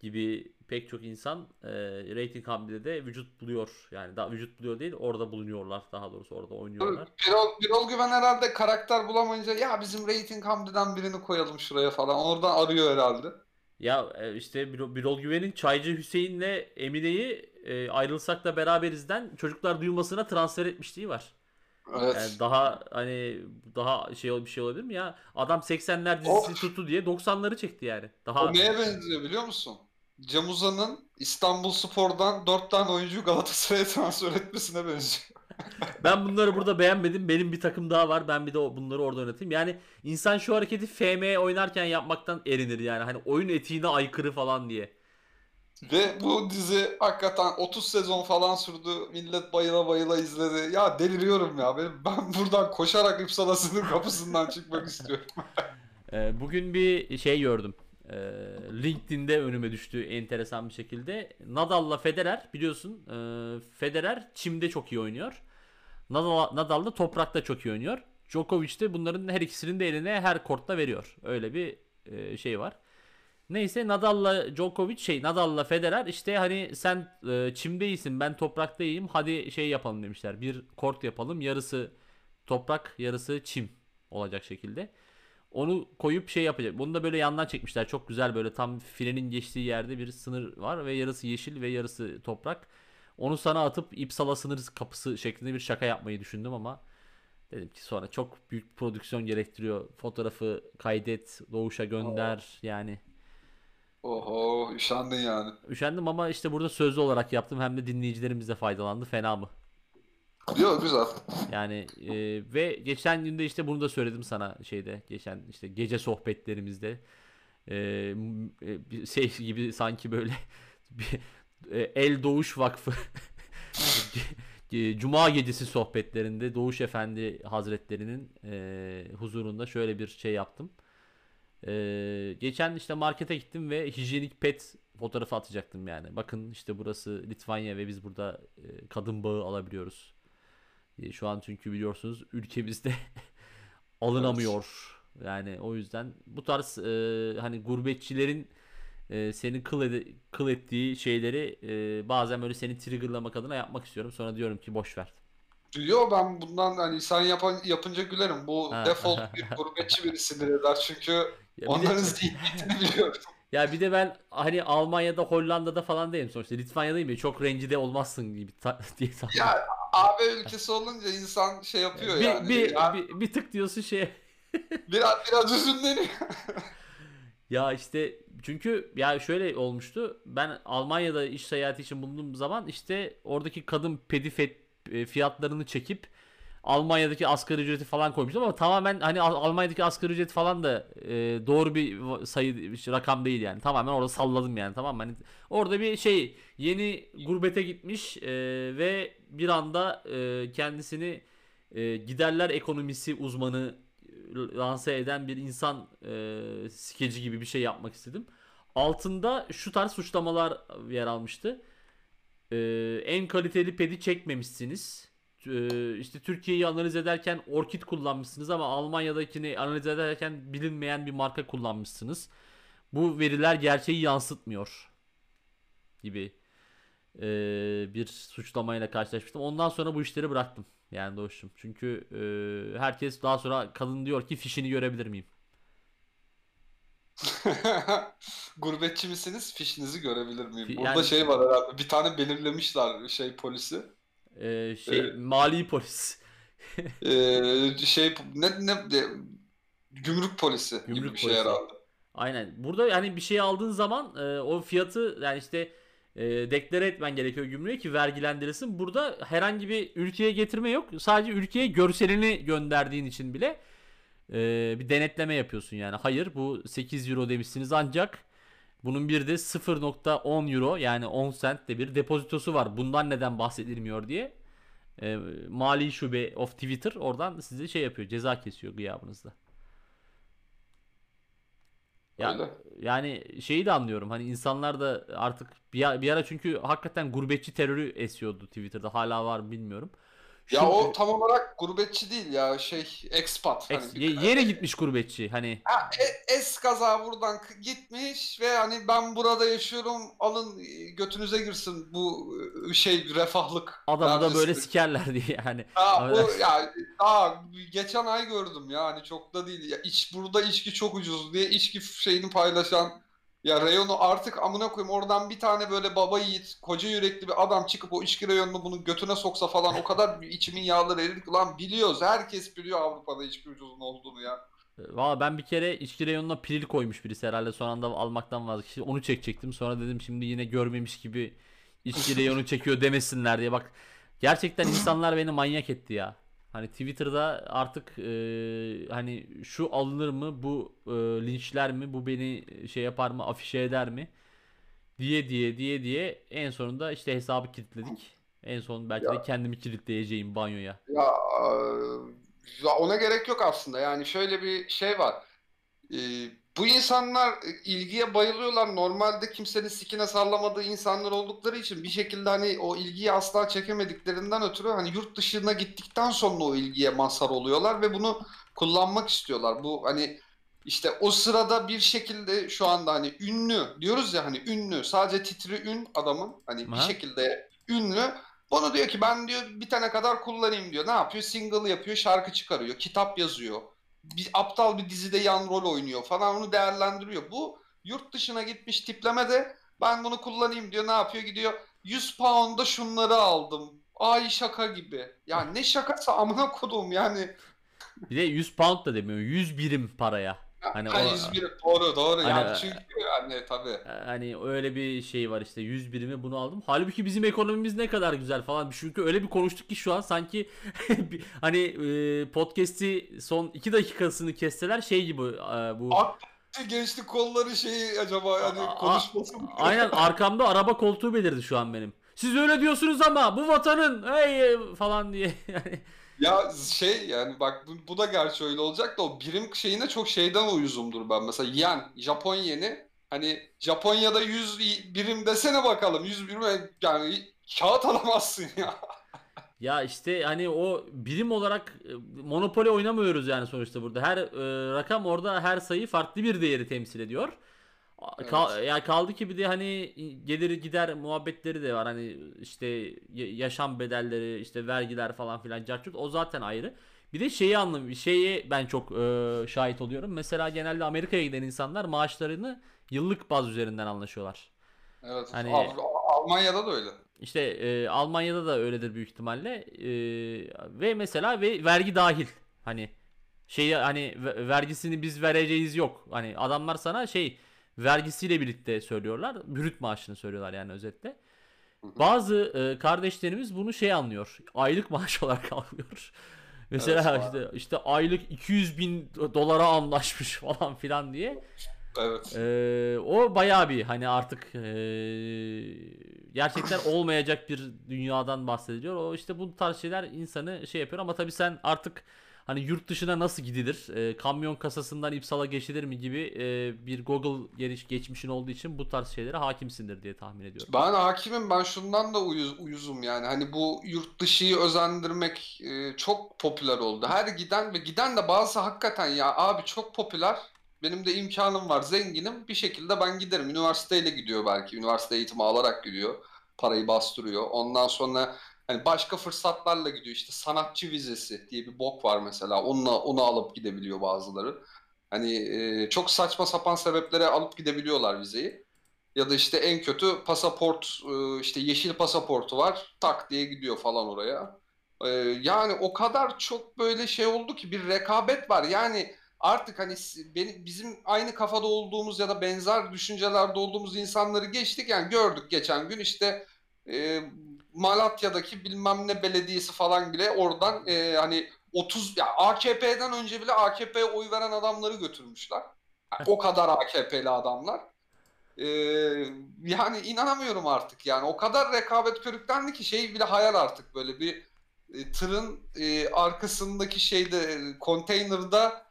gibi pek çok insan e, rating hamlede de vücut buluyor. Yani daha vücut buluyor değil orada bulunuyorlar daha doğrusu orada oynuyorlar. Birol, Birol Güven herhalde karakter bulamayınca ya bizim rating Hamdi'den birini koyalım şuraya falan. Oradan arıyor herhalde. Ya e, işte Birol, Birol Güven'in Çaycı Hüseyin'le Emine'yi e, ayrılsak da beraberizden çocuklar duymasına transfer etmişliği var. Evet. Yani daha hani daha şey bir şey olabilir mi ya? Adam 80'ler dizisi Of. tuttu diye 90'ları çekti yani. Daha O neye benziyor biliyor musun? Cem Uzan'ın İstanbul Spor'dan 4 tane oyuncuyu Galatasaray'a transfer etmesine benziyor. ben bunları burada beğenmedim. Benim bir takım daha var. Ben bir de bunları orada oynatayım. Yani insan şu hareketi FM oynarken yapmaktan erinir yani. Hani oyun etiğine aykırı falan diye. Ve bu dizi hakikaten 30 sezon falan sürdü. Millet bayıla bayıla izledi. Ya deliriyorum ya. Benim, ben buradan koşarak İpsala'sının kapısından çıkmak istiyorum. Ee, bugün bir şey gördüm. Ee, LinkedIn'de önüme düştü enteresan bir şekilde. Nadal'la Federer biliyorsun. e, Federer çimde çok iyi oynuyor. Nadal, Nadal da toprakta çok iyi oynuyor. Djokovic de bunların her ikisinin de eline her kortta veriyor. Öyle bir e, şey var. Neyse Nadal'la Djokovic şey Nadal'la Federer işte hani sen e, çimde iyisin ben toprakta iyiyim hadi şey yapalım demişler. Bir kort yapalım yarısı toprak yarısı çim olacak şekilde. Onu koyup şey yapacak. Bunu da böyle yandan çekmişler. Çok güzel böyle tam filenin geçtiği yerde bir sınır var ve yarısı yeşil ve yarısı toprak. Onu sana atıp İpsala sınır kapısı şeklinde bir şaka yapmayı düşündüm ama dedim ki sonra çok büyük prodüksiyon gerektiriyor. Fotoğrafı kaydet, doğuşa gönder yani. Oho üşendin yani. Üşendim ama işte burada sözlü olarak yaptım. Hem de dinleyicilerimiz de faydalandı. Fena mı? Yok güzel. Yani e, ve geçen günde işte bunu da söyledim sana şeyde geçen işte gece sohbetlerimizde E, e, şey gibi sanki böyle bir, e, El Doğuş Vakfı Cuma gecesi sohbetlerinde Doğuş Efendi Hazretlerinin e, huzurunda şöyle bir şey yaptım. E, geçen işte markete gittim ve hijyenik pet fotoğrafı atacaktım yani. Bakın işte burası Litvanya ve biz burada e, kadın bağı alabiliyoruz. E, şu an çünkü biliyorsunuz ülkemizde alınamıyor. Yani o yüzden bu tarz e, hani gurbetçilerin e, seni kıl, ede- kıl ettiği şeyleri e, bazen böyle seni triggerlamak adına yapmak istiyorum. Sonra diyorum ki boş ver. Yo ben bundan hani sen yapan, yapınca gülerim. Bu Ha. default bir gurbetçi biri sinir eder çünkü Ya bir de- onların zihniyetini biliyorum. Ya bir de ben hani Almanya'da, Hollanda'da falan değilim sonuçta. Litvanya'dayım ya çok rencide olmazsın gibi ta- diye tahmin Ya AB ülkesi olunca insan şey yapıyor bir, yani. bir, Ya bir, bir tık diyorsun şey. biraz biraz üzünleniyor. Ya işte çünkü ya şöyle olmuştu. Ben Almanya'da iş seyahati için bulunduğum zaman işte oradaki kadın pedifet e, fiyatlarını çekip Almanya'daki asgari ücreti falan koymuştum ama tamamen hani Al- Almanya'daki asgari ücret falan da e, doğru bir sayı işte rakam değil yani. Tamamen orada salladım yani tamam mı? Hani orada bir şey yeni gurbete gitmiş e, ve bir anda e, kendisini e, giderler ekonomisi uzmanı e, lanse eden bir insan e, skeci gibi bir şey yapmak istedim. Altında şu tarz suçlamalar yer almıştı. E, en kaliteli pedi çekmemişsiniz. E, işte Türkiye'yi analiz ederken Orkid kullanmışsınız ama Almanya'dakini analiz ederken bilinmeyen bir marka kullanmışsınız. Bu veriler gerçeği yansıtmıyor gibi e, bir suçlamayla karşılaşmıştım. Ondan sonra bu işleri bıraktım. Yani Doğuş'um. Çünkü e, herkes daha sonra kadın diyor ki fişini görebilir miyim? Gurbetçi misiniz? Fişinizi görebilir miyim? Fi- Burada yani- şey var herhalde. Bir tane belirlemişler şey polisi. E, şey Evet. mali polis. Ee, şey ne ne de, gümrük polisi gibi Gümrük bir şey polisi. herhalde. Aynen. Burada yani bir şey aldığın zaman e, o fiyatı yani işte e, deklare etmen gerekiyor gümrüğe ki vergilendirilsin. Burada herhangi bir ülkeye getirme yok. Sadece ülkeye görselini gönderdiğin için bile e, bir denetleme yapıyorsun yani. Hayır bu 8 euro demişsiniz ancak bunun bir de 0.10 euro yani 10 cent de bir depozitosu var. Bundan neden bahsedilmiyor diye e, mali şube of Twitter oradan size şey yapıyor ceza kesiyor gıyabınızda. Ya, Öyle. yani şeyi de anlıyorum hani insanlar da artık bir, ara- bir ara çünkü hakikaten gurbetçi terörü esiyordu Twitter'da hala var bilmiyorum. Ya Şu- o tam olarak gurbetçi değil ya şey expat. Ex- Hani bir- ye- yeni gitmiş gurbetçi hani Ha, e- es kaza buradan k- gitmiş ve hani ben burada yaşıyorum alın e, götünüze girsin bu e, şey refahlık. adamı da böyle dercesi. sikerler diye yani. Ha, bu Affedersin. ya daha geçen ay gördüm ya hani çok da değil ya iç burada içki çok ucuz diye içki şeyini paylaşan ya reyonu artık amına koyayım oradan bir tane böyle baba yiğit koca yürekli bir adam çıkıp o içki reyonunu bunun götüne soksa falan o kadar içimin yağları erir ki lan biliyoruz herkes biliyor Avrupa'da içki ucuzun olduğunu ya. Valla ben bir kere içki reyonuna piril koymuş birisi herhalde son anda almaktan vazgeçti. Onu çekecektim sonra dedim şimdi yine görmemiş gibi içki reyonu çekiyor demesinler diye bak. Gerçekten insanlar beni manyak etti ya. Hani Twitter'da artık e, hani şu alınır mı bu e, linçler mi bu beni şey yapar mı afişe eder mi diye diye diye diye en sonunda işte hesabı kilitledik. En son belki de Ya. kendimi kilitleyeceğim banyoya. Ya, e, ya ona gerek yok aslında. Yani şöyle bir şey var. E, bu insanlar e, ilgiye bayılıyorlar. Normalde kimsenin sikine sallamadığı insanlar oldukları için bir şekilde hani o ilgiyi asla çekemediklerinden ötürü hani yurt dışına gittikten sonra o ilgiye mazhar oluyorlar ve bunu kullanmak istiyorlar. Bu hani işte o sırada bir şekilde şu anda hani ünlü diyoruz ya hani ünlü sadece titri ün adamın hani bir Aha. şekilde ünlü onu diyor ki ben diyor bitene kadar kullanayım diyor. Ne yapıyor? Single yapıyor, şarkı çıkarıyor, kitap yazıyor. Bir aptal bir dizide yan rol oynuyor falan onu değerlendiriyor. Bu yurt dışına gitmiş tipleme de ben bunu kullanayım diyor. Ne yapıyor? Gidiyor 100 pound'a şunları aldım. Ay şaka gibi. Ya ne şakası amına kodum yani. Bir de 100 pound da demiyor 100 birim paraya. Hani Ha, o- 101 doğru doğru Hani- yani çünkü yani tabii. Hani öyle bir şey var işte 100 birimi bunu aldım. Halbuki bizim ekonomimiz ne kadar güzel falan. Çünkü öyle bir konuştuk ki şu an sanki hani e, podcast'i son 2 dakikasını kesseler şey gibi e, bu Ak gençlik kolları şeyi acaba yani Aa, konuşmasın. aynen arkamda araba koltuğu belirdi şu an benim. Siz öyle diyorsunuz ama bu vatanın hey falan diye yani Ya şey yani bak bu, bu da gerçi öyle olacak da o birim şeyine çok şeyden uyuzumdur ben. Mesela yen, Japon yeni Hani Japonya'da 100 birim desene bakalım. 100 birim yani kağıt alamazsın ya. Ya işte hani o birim olarak e, Monopoly oynamıyoruz yani sonuçta burada. Her e, rakam orada her sayı farklı bir değeri temsil ediyor. Kal, Evet. ya kaldı ki bir de hani gelir gider muhabbetleri de var. Hani işte yaşam bedelleri, işte vergiler falan filan carçurt o zaten ayrı. Bir de şeyi anlam şeyi ben çok e, şahit oluyorum. Mesela genelde Amerika'ya giden insanlar maaşlarını yıllık baz üzerinden anlaşıyorlar. Evet. Hani Al- Almanya'da da öyle. işte e, Almanya'da da öyledir büyük ihtimalle. E, ve mesela ve vergi dahil. Hani şeyi hani ve- vergisini biz vereceğiz yok. Hani adamlar sana şey vergisiyle birlikte söylüyorlar. Brüt maaşını söylüyorlar yani özetle. Bazı e, kardeşlerimiz bunu şey anlıyor. Aylık maaş olarak alıyor. Mesela Evet, işte işte aylık 200 bin dolara anlaşmış falan filan diye. Evet. Ee, o bayağı bir hani artık ee, gerçekten olmayacak bir dünyadan bahsediliyor. O işte bu tarz şeyler insanı şey yapıyor ama tabii sen artık hani yurt dışına nasıl gidilir? Ee, kamyon kasasından İpsal'a geçilir mi gibi ee, bir Google geliş geçmişin olduğu için bu tarz şeylere hakimsindir diye tahmin ediyorum. Ben hakimim. Ben şundan da uyuz, uyuzum yani. Hani bu yurt dışıyı özendirmek e, çok popüler oldu. Her giden ve giden de bazı hakikaten ya abi çok popüler. Benim de imkanım var, zenginim. Bir şekilde ben giderim. Üniversiteyle gidiyor belki. Üniversite eğitimi alarak gidiyor. Parayı bastırıyor. Ondan sonra hani başka fırsatlarla gidiyor. İşte sanatçı vizesi diye bir bok var mesela. Onunla onu alıp gidebiliyor bazıları. Hani e, çok saçma sapan sebeplere alıp gidebiliyorlar vizeyi. Ya da işte en kötü pasaport e, işte yeşil pasaportu var tak diye gidiyor falan oraya. E, Yani o kadar çok böyle şey oldu ki bir rekabet var. Yani artık hani si- beni, bizim aynı kafada olduğumuz ya da benzer düşüncelerde olduğumuz insanları geçtik. Yani gördük geçen gün işte e, Malatya'daki bilmem ne belediyesi falan bile oradan e, hani 30 ya AKP'den önce bile AKP'ye oy veren adamları götürmüşler. Yani o kadar AKP'li adamlar. Ee, yani inanamıyorum artık yani o kadar rekabet körüklendi ki şey bile hayal artık böyle bir e, tırın e, arkasındaki şeyde e, konteynerda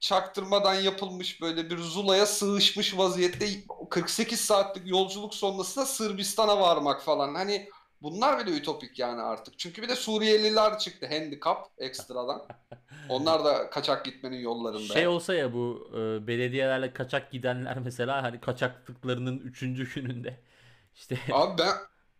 çaktırmadan yapılmış böyle bir zulaya sığışmış vaziyette 48 saatlik yolculuk sonrasında Sırbistan'a varmak falan hani bunlar bile ütopik yani artık çünkü bir de Suriyeliler çıktı handikap ekstradan onlar da kaçak gitmenin yollarında. Şey olsa ya bu e, belediyelerle kaçak gidenler mesela hani kaçaklıklarının 3. gününde işte Abi ben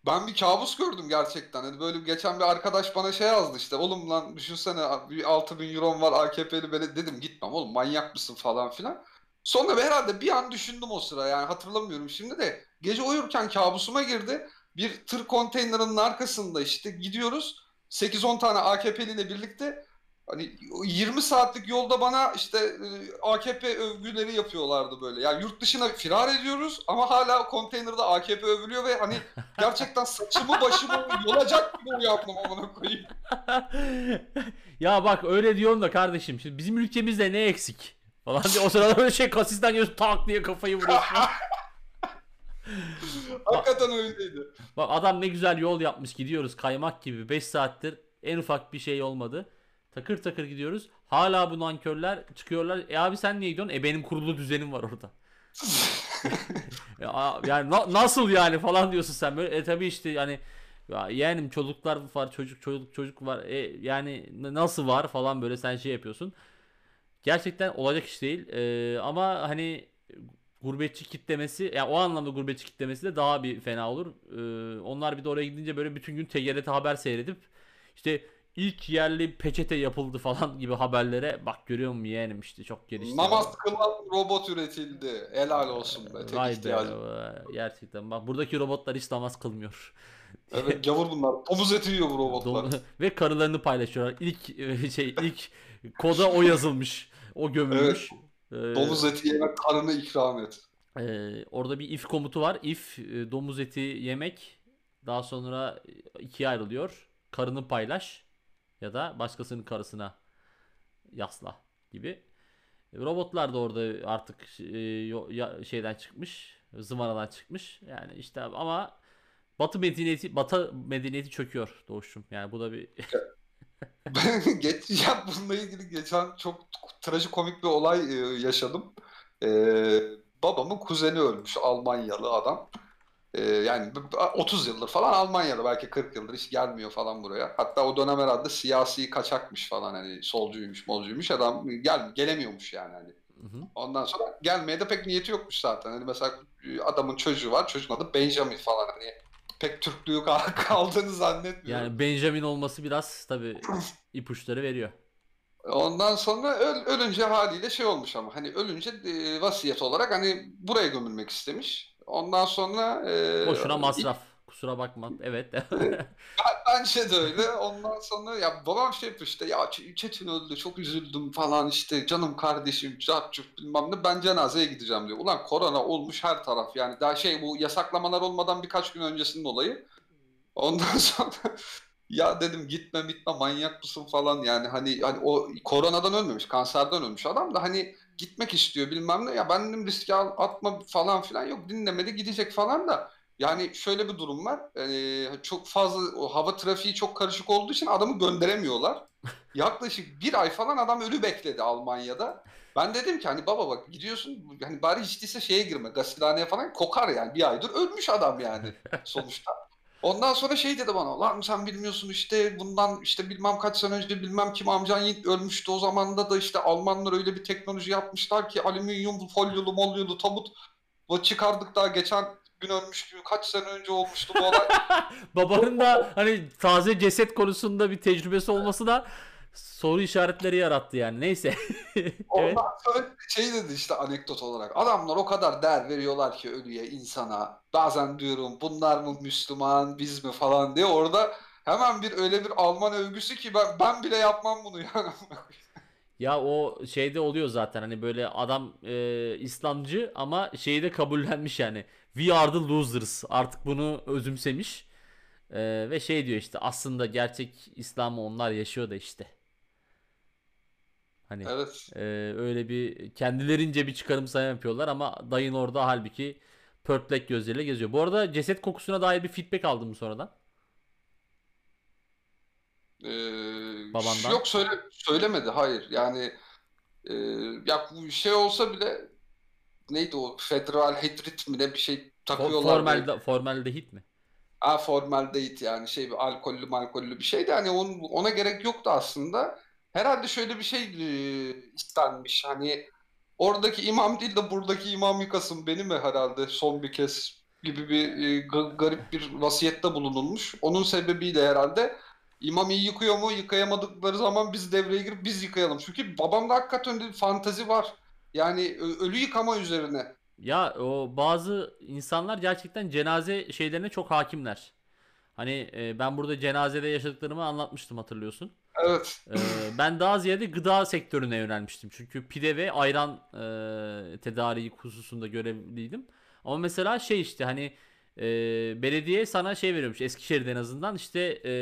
ben bir kabus gördüm gerçekten. Hani böyle geçen bir arkadaş bana şey yazdı işte. Oğlum lan düşünsene bir 6000 euron var AKP'li böyle dedim gitmem oğlum manyak mısın falan filan. Sonra herhalde bir an düşündüm o sıra yani hatırlamıyorum şimdi de gece uyurken kabusuma girdi. Bir tır konteynerinin arkasında işte gidiyoruz. 8-10 tane AKP'li ile birlikte hani 20 saatlik yolda bana işte e, AKP övgüleri yapıyorlardı böyle. Yani yurt dışına firar ediyoruz ama hala konteynerde AKP övülüyor ve hani gerçekten saçımı başımı yolacak gibi uyandım amına koyayım. ya bak öyle diyorsun da kardeşim şimdi bizim ülkemizde ne eksik falan diye o sırada böyle şey kasisten geliyorsun tak diye kafayı vuruyorsun. Hakikaten öyleydi. Bak adam ne güzel yol yapmış gidiyoruz kaymak gibi 5 saattir en ufak bir şey olmadı. Takır takır gidiyoruz. Hala bu nankörler çıkıyorlar. E abi sen niye gidiyorsun? E benim kurulu düzenim var orada. Ya, yani na- nasıl yani falan diyorsun sen böyle. E tabi işte yani ya yeğenim çocuklar var çocuk çocuk çocuk var. E yani nasıl var falan böyle sen şey yapıyorsun. Gerçekten olacak iş değil. E, ama hani gurbetçi kitlemesi ya o anlamda gurbetçi kitlemesi de daha bir fena olur. E, onlar bir de oraya gidince böyle bütün gün TGRT haber seyredip işte ilk yerli peçete yapıldı falan gibi haberlere bak görüyor musun yeğenim işte çok gelişti. Namaz kılan robot üretildi. Helal olsun be. Tek Vay be, ihtiyacım. gerçekten bak buradaki robotlar hiç namaz kılmıyor. Evet gavur bunlar. Domuz eti yiyor bu robotlar. Ve karılarını paylaşıyorlar. İlk e, şey ilk koda o yazılmış. O gömülmüş. Ee, Domuz eti yemek karını ikram et. e, orada bir if komutu var. If e, domuz eti yemek daha sonra ikiye ayrılıyor. Karını paylaş ya da başkasının karısına yasla gibi. Robotlar da orada artık e, şeyden çıkmış, zıvanadan çıkmış. Yani işte ama Batı medeniyeti Batı medeniyeti çöküyor Doğuş'um. Yani bu da bir geç ya bununla ilgili geçen çok trajikomik bir olay e, yaşadım. E, babamın kuzeni ölmüş Almanyalı adam. Ee, yani b- b- 30 yıldır falan Almanya'da belki 40 yıldır hiç gelmiyor falan buraya. Hatta o dönem herhalde siyasi kaçakmış falan hani solcuymuş molcuymuş adam gel gelemiyormuş yani hani. Hı hı. Ondan sonra gelmeye de pek niyeti yokmuş zaten. Hani mesela e, adamın çocuğu var. Çocuğun adı Benjamin falan hani pek Türklüğü kal- kaldığını zannetmiyorum. Yani Benjamin olması biraz tabii ipuçları veriyor. Ondan sonra öl- ölünce haliyle şey olmuş ama hani ölünce e, vasiyet olarak hani buraya gömülmek istemiş. Ondan sonra e, Boşuna masraf. Kusura bakma. Evet. Bence de öyle. Ondan sonra ya babam şey yapıyor işte ya Çetin öldü çok üzüldüm falan işte canım kardeşim curt bilmem ne ben cenazeye gideceğim diyor. Ulan korona olmuş her taraf yani daha şey bu yasaklamalar olmadan birkaç gün öncesinin olayı. Ondan sonra ya dedim gitme gitme manyak mısın falan yani hani hani o koronadan ölmemiş kanserden ölmüş adam da hani gitmek istiyor bilmem ne ya ben dedim riske atma falan filan yok dinlemedi gidecek falan da yani şöyle bir durum var. Ee, çok fazla o hava trafiği çok karışık olduğu için adamı gönderemiyorlar. Yaklaşık bir ay falan adam ölü bekledi Almanya'da. Ben dedim ki hani baba bak gidiyorsun hani bari hiç değilse şeye girme gasilhaneye falan kokar yani bir aydır ölmüş adam yani sonuçta. Ondan sonra şey dedi bana lan sen bilmiyorsun işte bundan işte bilmem kaç sene önce bilmem kim amcan Yiğit ölmüştü o zamanda da işte Almanlar öyle bir teknoloji yapmışlar ki alüminyum folyolu molyolu tabut çıkardık daha geçen gün ölmüş gibi kaç sene önce olmuştu bu olay. Babanın da hani taze ceset konusunda bir tecrübesi olması da soru işaretleri yarattı yani. Neyse. Evet. Ondan sonra şey dedi işte anekdot olarak adamlar o kadar değer veriyorlar ki ölüye insana bazen diyorum bunlar mı Müslüman biz mi falan diye orada hemen bir öyle bir Alman övgüsü ki ben, ben bile yapmam bunu yani. Ya o şeyde oluyor zaten hani böyle adam e, İslamcı ama şeyi de kabullenmiş yani. We are the losers. Artık bunu özümsemiş. E, ve şey diyor işte aslında gerçek İslam'ı onlar yaşıyor da işte. Hani Evet. e, öyle bir kendilerince bir çıkarım sayım yapıyorlar ama dayın orada halbuki pörtlek gözleriyle geziyor. Bu arada ceset kokusuna dair bir feedback aldım sonradan? Ee, Babandan. yok söyle söylemedi hayır yani e, ya bu şey olsa bile neydi o federal hidrit mi ne bir şey takıyorlar böyle. formal formaldehit mi? Ha formaldehit yani şey bir alkollü malkollü bir şeydi hani onun, ona gerek yoktu aslında. Herhalde şöyle bir şey e, istenmiş hani oradaki imam değil de buradaki imam yıkasın beni mi herhalde son bir kez gibi bir e, ga- garip bir vasiyette bulunulmuş. Onun sebebiyle herhalde imam iyi yıkıyor mu yıkayamadıkları zaman biz devreye girip biz yıkayalım. Çünkü babamda hakikaten bir fantazi var. Yani ölü yıkama üzerine. Ya o bazı insanlar gerçekten cenaze şeylerine çok hakimler. Hani e, ben burada cenazede yaşadıklarımı anlatmıştım hatırlıyorsun. Evet. E, ben daha ziyade gıda sektörüne yönelmiştim. Çünkü pide ve ayran e, tedariği hususunda görevliydim. Ama mesela şey işte hani e, belediye sana şey veriyormuş Eskişehir'de en azından işte e,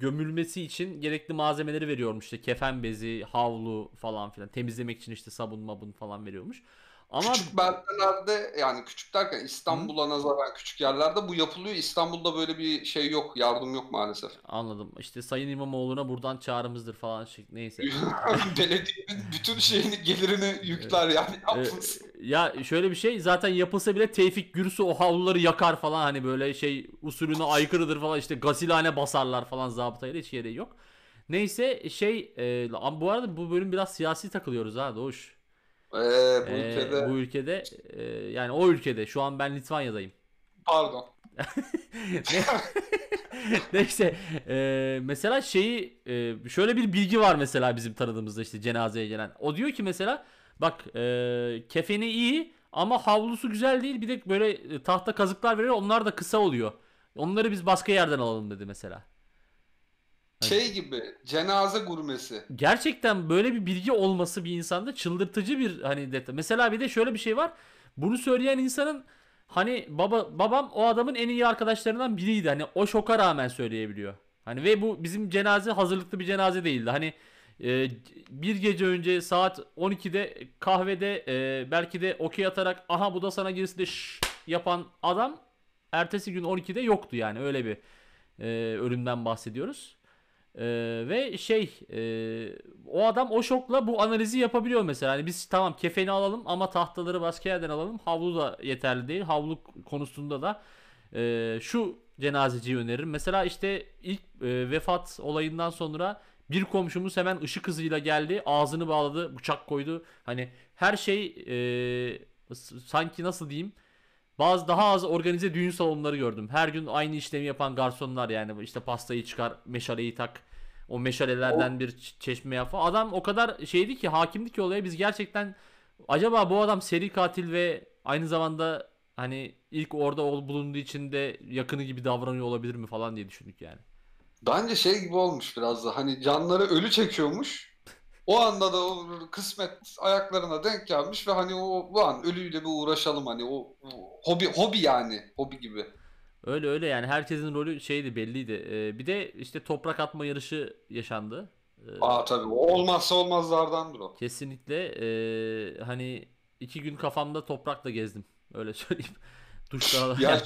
gömülmesi için gerekli malzemeleri veriyormuş. İşte kefen bezi, havlu falan filan. Temizlemek için işte sabun mabun falan veriyormuş. Ama Küçük beldelerde yani küçük derken? İstanbul'a nazaran küçük yerlerde bu yapılıyor. İstanbul'da böyle bir şey yok. Yardım yok maalesef. Anladım. İşte Sayın İmamoğlu'na buradan çağrımızdır falan şey. Neyse. Belediyenin bütün şeyini gelirini yükler yani yapılsın. ya şöyle bir şey zaten yapılsa bile Tevfik Gürsu o havluları yakar falan hani böyle şey usulüne aykırıdır falan işte gasilhane basarlar falan zabıtayla hiç gereği yok. Neyse şey e, bu arada bu bölüm biraz siyasi takılıyoruz ha Doğuş. Ee, bu Ee, ülkede bu ülkede e, yani o ülkede şu an ben Litvanya'dayım. pardon. Ne- Neyse e, mesela şeyi e, şöyle bir bilgi var mesela bizim tanıdığımızda işte cenazeye gelen. O diyor ki mesela bak e, kefeni iyi ama havlusu güzel değil bir de böyle tahta kazıklar veriyor onlar da kısa oluyor. Onları biz başka yerden alalım dedi mesela. Şey gibi cenaze gurmesi. gerçekten böyle bir bilgi olması bir insanda çıldırtıcı bir hani detay. Mesela bir de şöyle bir şey var. Bunu söyleyen insanın hani baba babam o adamın en iyi arkadaşlarından biriydi. Hani o şoka rağmen söyleyebiliyor. Hani ve bu bizim cenaze hazırlıklı bir cenaze değildi. Hani e, bir gece önce saat 12'de kahvede e, belki de okey atarak aha bu da sana gerisi de şş yapan adam ertesi gün 12'de yoktu yani öyle bir e, ölümden bahsediyoruz. Ee, ve şey e, o adam o şokla bu analizi yapabiliyor mesela. Hani biz tamam kefeni alalım ama tahtaları başka yerden alalım. Havlu da yeterli değil. Havlu konusunda da e, şu cenazeciyi öneririm. Mesela işte ilk e, vefat olayından sonra bir komşumuz hemen ışık hızıyla geldi. Ağzını bağladı, bıçak koydu. Hani her şey e, sanki nasıl diyeyim? Bazı daha az organize düğün salonları gördüm. Her gün aynı işlemi yapan garsonlar yani işte pastayı çıkar, meşaleyi tak. O meşalelerden bir ç- çeşme yap. Adam o kadar şeydi ki hakimdi ki olaya biz gerçekten acaba bu adam seri katil ve aynı zamanda hani ilk orada bulunduğu için de yakını gibi davranıyor olabilir mi falan diye düşündük yani. Bence şey gibi olmuş biraz da hani canları ölü çekiyormuş. O anda da o kısmet ayaklarına denk gelmiş ve hani o bu an ölüyle bir uğraşalım hani o, o hobi hobi yani hobi gibi. Öyle öyle yani herkesin rolü şeydi belliydi. Ee, bir de işte toprak atma yarışı yaşandı. Ee, Aa tabii olmazsa olmazlardandır o. kesinlikle ee, hani iki gün kafamda toprakla gezdim. Öyle söyleyeyim. Duşta Ya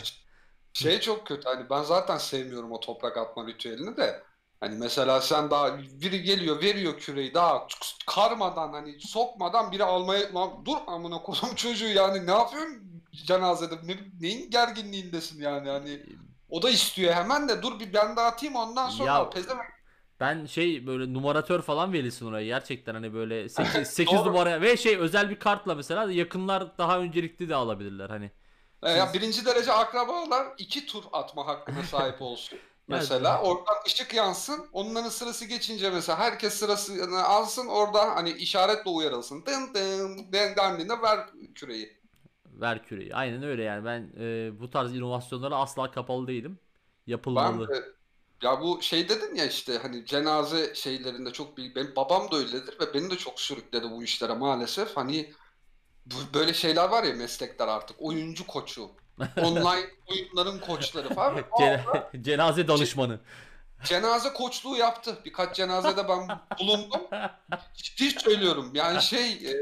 şey çok kötü hani ben zaten sevmiyorum o toprak atma ritüelini de. Hani mesela sen daha biri geliyor veriyor küreyi daha karmadan hani sokmadan biri almaya lan dur amına koyayım çocuğu yani ne yapıyorsun cenazede ne, neyin gerginliğindesin yani hani o da istiyor hemen de dur bir ben de atayım ondan sonra Ya- al pezevenk. Ben şey böyle numaratör falan verilsin oraya gerçekten hani böyle 8, 8 Doğru. numara ve şey özel bir kartla mesela yakınlar daha öncelikli de alabilirler hani. E, ya birinci derece akrabalar iki tur atma hakkına sahip olsun. Mesela oradan ışık yansın. Onların sırası geçince mesela herkes sırasını alsın. Orada hani işaretle uyarılsın. Dın den dendiğinde ver küreyi. Ver küreği. Aynen öyle yani ben e, bu tarz inovasyonlara asla kapalı değilim. Ben Yapılmalı. de ya bu şey dedin ya işte hani cenaze şeylerinde çok bir benim babam da öyledir ve beni de çok sürükledi bu işlere maalesef. Hani bu, böyle şeyler var ya meslekler artık oyuncu koçu. Online oyunların koçları falan. Ce- cenaze danışmanı. Cenaze koçluğu yaptı. Birkaç cenazede ben bulundum. Ciddi söylüyorum. Yani şey e,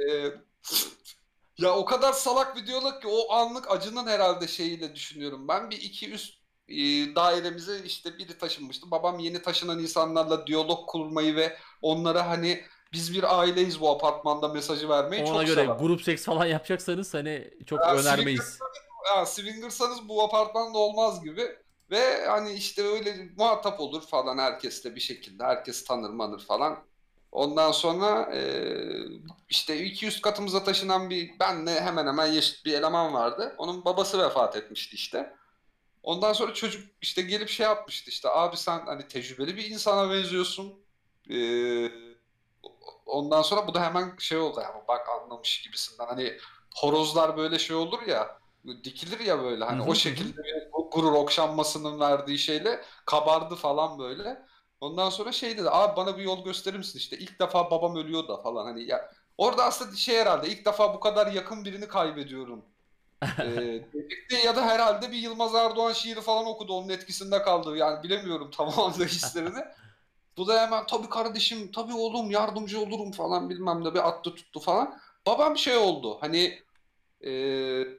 ya o kadar salak videolar ki o anlık acının herhalde şeyiyle düşünüyorum. Ben bir iki üst e, dairemize işte biri taşınmıştı. Babam yeni taşınan insanlarla diyalog kurmayı ve onlara hani biz bir aileyiz bu apartmanda mesajı vermeyi Ona çok göre sever. grup seks falan yapacaksanız hani çok Ya, önermeyiz. Ya, swingersanız bu apartmanda olmaz gibi. Ve hani işte öyle muhatap olur falan herkesle bir şekilde. Herkes tanır manır falan. Ondan sonra e, işte iki üst katımıza taşınan bir benle hemen hemen yaşıt bir eleman vardı. Onun babası vefat etmişti işte. Ondan sonra çocuk işte gelip şey yapmıştı işte abi sen hani tecrübeli bir insana benziyorsun. E, ondan sonra bu da hemen şey oldu ya bak anlamış gibisinden hani horozlar böyle şey olur ya dikilir ya böyle hani o şekilde bir gurur okşanmasının verdiği şeyle kabardı falan böyle. Ondan sonra şey dedi abi bana bir yol gösterir misin işte ilk defa babam ölüyor da falan hani ya orada aslında şey herhalde ilk defa bu kadar yakın birini kaybediyorum. Ee, ya da herhalde bir Yılmaz Erdoğan şiiri falan okudu onun etkisinde kaldı yani bilemiyorum tam anda hislerini. Bu da hemen tabii kardeşim tabii oğlum yardımcı olurum falan bilmem ne bir attı tuttu falan. Babam şey oldu hani e,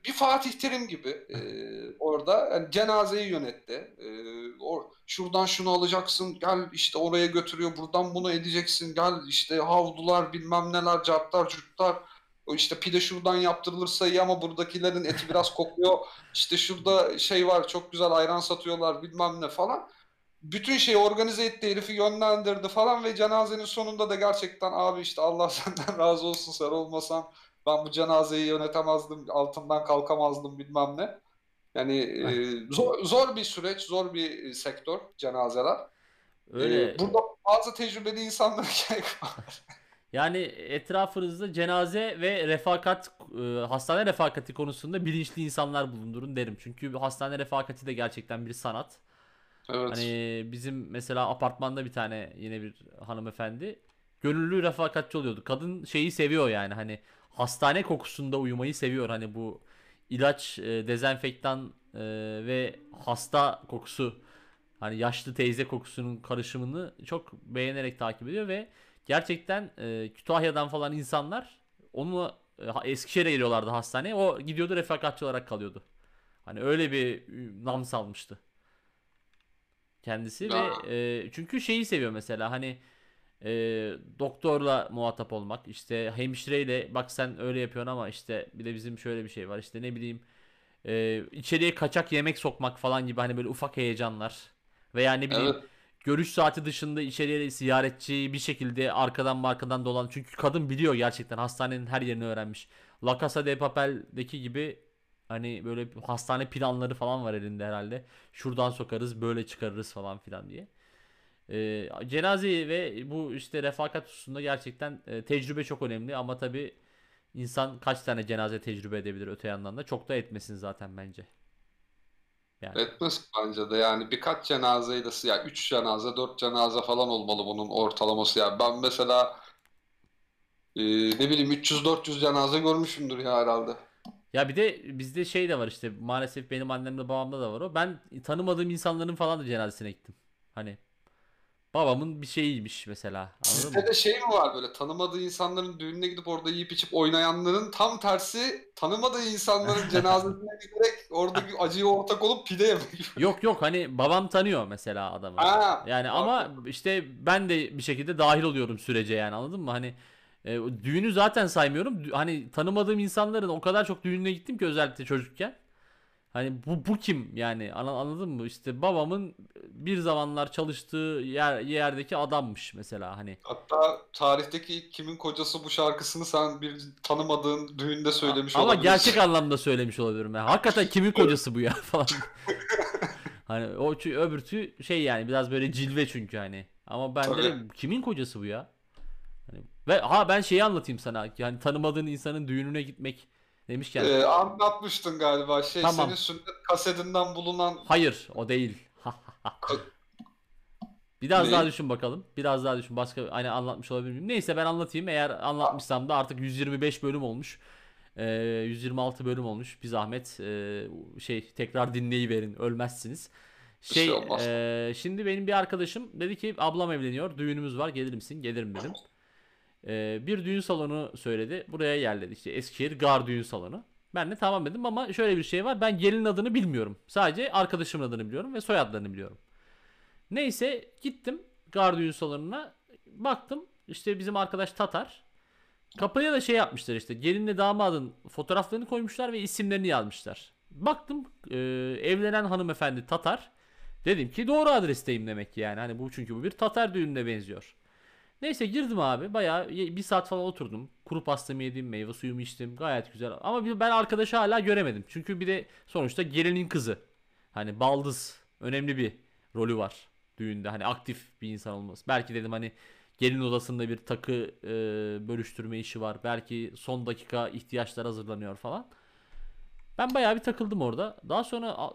bir Fatih Terim gibi e, orada yani cenazeyi yönetti. E, or, şuradan şunu alacaksın gel işte oraya götürüyor buradan bunu edeceksin gel işte havlular bilmem neler cartlar curtlar. O işte pide şuradan yaptırılırsa iyi ama buradakilerin eti biraz kokuyor. İşte şurada şey var çok güzel ayran satıyorlar bilmem ne falan bütün şeyi organize etti herifi yönlendirdi falan ve cenazenin sonunda da gerçekten abi işte Allah senden razı olsun sen olmasan ben bu cenazeyi yönetemezdim altından kalkamazdım bilmem ne. Yani e, zor, zor bir süreç zor bir e, sektör cenazeler. Öyle. E, burada bazı tecrübeli insanlar gerek var. Yani etrafınızda cenaze ve refakat e, hastane refakati konusunda bilinçli insanlar bulundurun derim. Çünkü hastane refakati de gerçekten bir sanat. Evet. Hani bizim mesela apartmanda bir tane yine bir hanımefendi gönüllü refakatçi oluyordu. Kadın şeyi seviyor yani hani hastane kokusunda uyumayı seviyor. Hani bu ilaç, e, dezenfektan e, ve hasta kokusu hani yaşlı teyze kokusunun karışımını çok beğenerek takip ediyor ve gerçekten e, Kütahya'dan falan insanlar onu e, Eskişehir'e geliyorlardı hastaneye. O gidiyordu refakatçi olarak kalıyordu. Hani öyle bir nam salmıştı. kendisi Ya. ve e, çünkü şeyi seviyor mesela hani e, doktorla muhatap olmak işte hemşireyle bak sen öyle yapıyorsun ama işte bir de bizim şöyle bir şey var işte ne bileyim e, içeriye kaçak yemek sokmak falan gibi hani böyle ufak heyecanlar veya ne bileyim Evet. görüş saati dışında içeriye ziyaretçi bir şekilde arkadan markadan dolan çünkü kadın biliyor gerçekten hastanenin her yerini öğrenmiş. La Casa de Papel'deki gibi hani böyle hastane planları falan var elinde herhalde. Şuradan sokarız böyle çıkarırız falan filan diye. Ee, cenaze ve bu işte refakat hususunda gerçekten e, tecrübe çok önemli ama tabii insan kaç tane cenaze tecrübe edebilir öte yandan da çok da etmesin zaten bence. Yani. Etmez bence de yani birkaç cenazeyle ya 3 cenaze 4 cenaze falan olmalı bunun ortalaması ya. Ben mesela e, ne bileyim 300-400 cenaze görmüşümdür ya herhalde. Ya bir de bizde şey de var işte maalesef benim annemde babamda da var o. Ben tanımadığım insanların falan da cenazesine gittim. Hani babamın bir şeyiymiş mesela. Sizde de şey mi var böyle tanımadığı insanların düğününe gidip orada yiyip içip oynayanların tam tersi tanımadığı insanların cenazesine giderek oradaki acıya ortak olup pide yemek. Yok yok hani babam tanıyor mesela adamı. Ha, Yani ama işte ben de bir şekilde dahil oluyorum sürece yani anladın mı? Hani e, düğünü zaten saymıyorum. Hani tanımadığım insanların o kadar çok düğününe gittim ki özellikle çocukken. Hani bu bu kim yani anladın mı? İşte babamın bir zamanlar çalıştığı yer yerdeki adammış mesela hani. Hatta tarihteki kimin kocası bu şarkısını sen bir tanımadığın düğünde söylemiş Ama olabilirsin. gerçek anlamda söylemiş olabilirim. Yani. Hakikaten kimin kocası bu ya falan. hani o öbürtü şey yani biraz böyle cilve çünkü hani. Ama ben Tabii. de kimin kocası bu ya? Hani ve ha ben şeyi anlatayım sana. Yani tanımadığın insanın düğününe gitmek demişken. Ee, anlatmıştın galiba şey Tamam. senin sünnet kasetinden bulunan Hayır, o değil. Biraz Ne? daha düşün bakalım. Biraz daha düşün. Başka hani anlatmış olabilir miyim? Neyse ben anlatayım. Eğer anlatmışsam da artık 125 bölüm olmuş. Ee, 126 bölüm olmuş. Bir zahmet ee, şey tekrar dinleyiverin. Ölmezsiniz. Bir şey Şey, olmaz. ee, şimdi benim bir arkadaşım dedi ki ablam evleniyor. Düğünümüz var. Gelir misin? Gelirim dedim. Ee, bir düğün salonu söyledi. Buraya yerledi. İşte Eskişehir Gar Düğün Salonu. Ben de tamam dedim ama şöyle bir şey var. Ben gelin adını bilmiyorum. Sadece arkadaşımın adını biliyorum ve soyadlarını biliyorum. Neyse gittim Gar Düğün Salonu'na. Baktım işte bizim arkadaş Tatar. Kapıya da şey yapmışlar işte gelinle damadın fotoğraflarını koymuşlar ve isimlerini yazmışlar. Baktım e, evlenen hanımefendi Tatar. Dedim ki doğru adresteyim demek ki yani. Hani bu çünkü bu bir Tatar düğününe benziyor. Neyse girdim abi. Bayağı bir saat falan oturdum. Kuru pastamı yedim, meyve suyumu içtim. Gayet güzel. Ama ben arkadaşı hala göremedim. Çünkü bir de sonuçta gelinin kızı. Hani baldız önemli bir rolü var düğünde. Hani aktif bir insan olması. Belki dedim hani gelin odasında bir takı e, bölüştürme işi var. Belki son dakika ihtiyaçlar hazırlanıyor falan. Ben bayağı bir takıldım orada. Daha sonra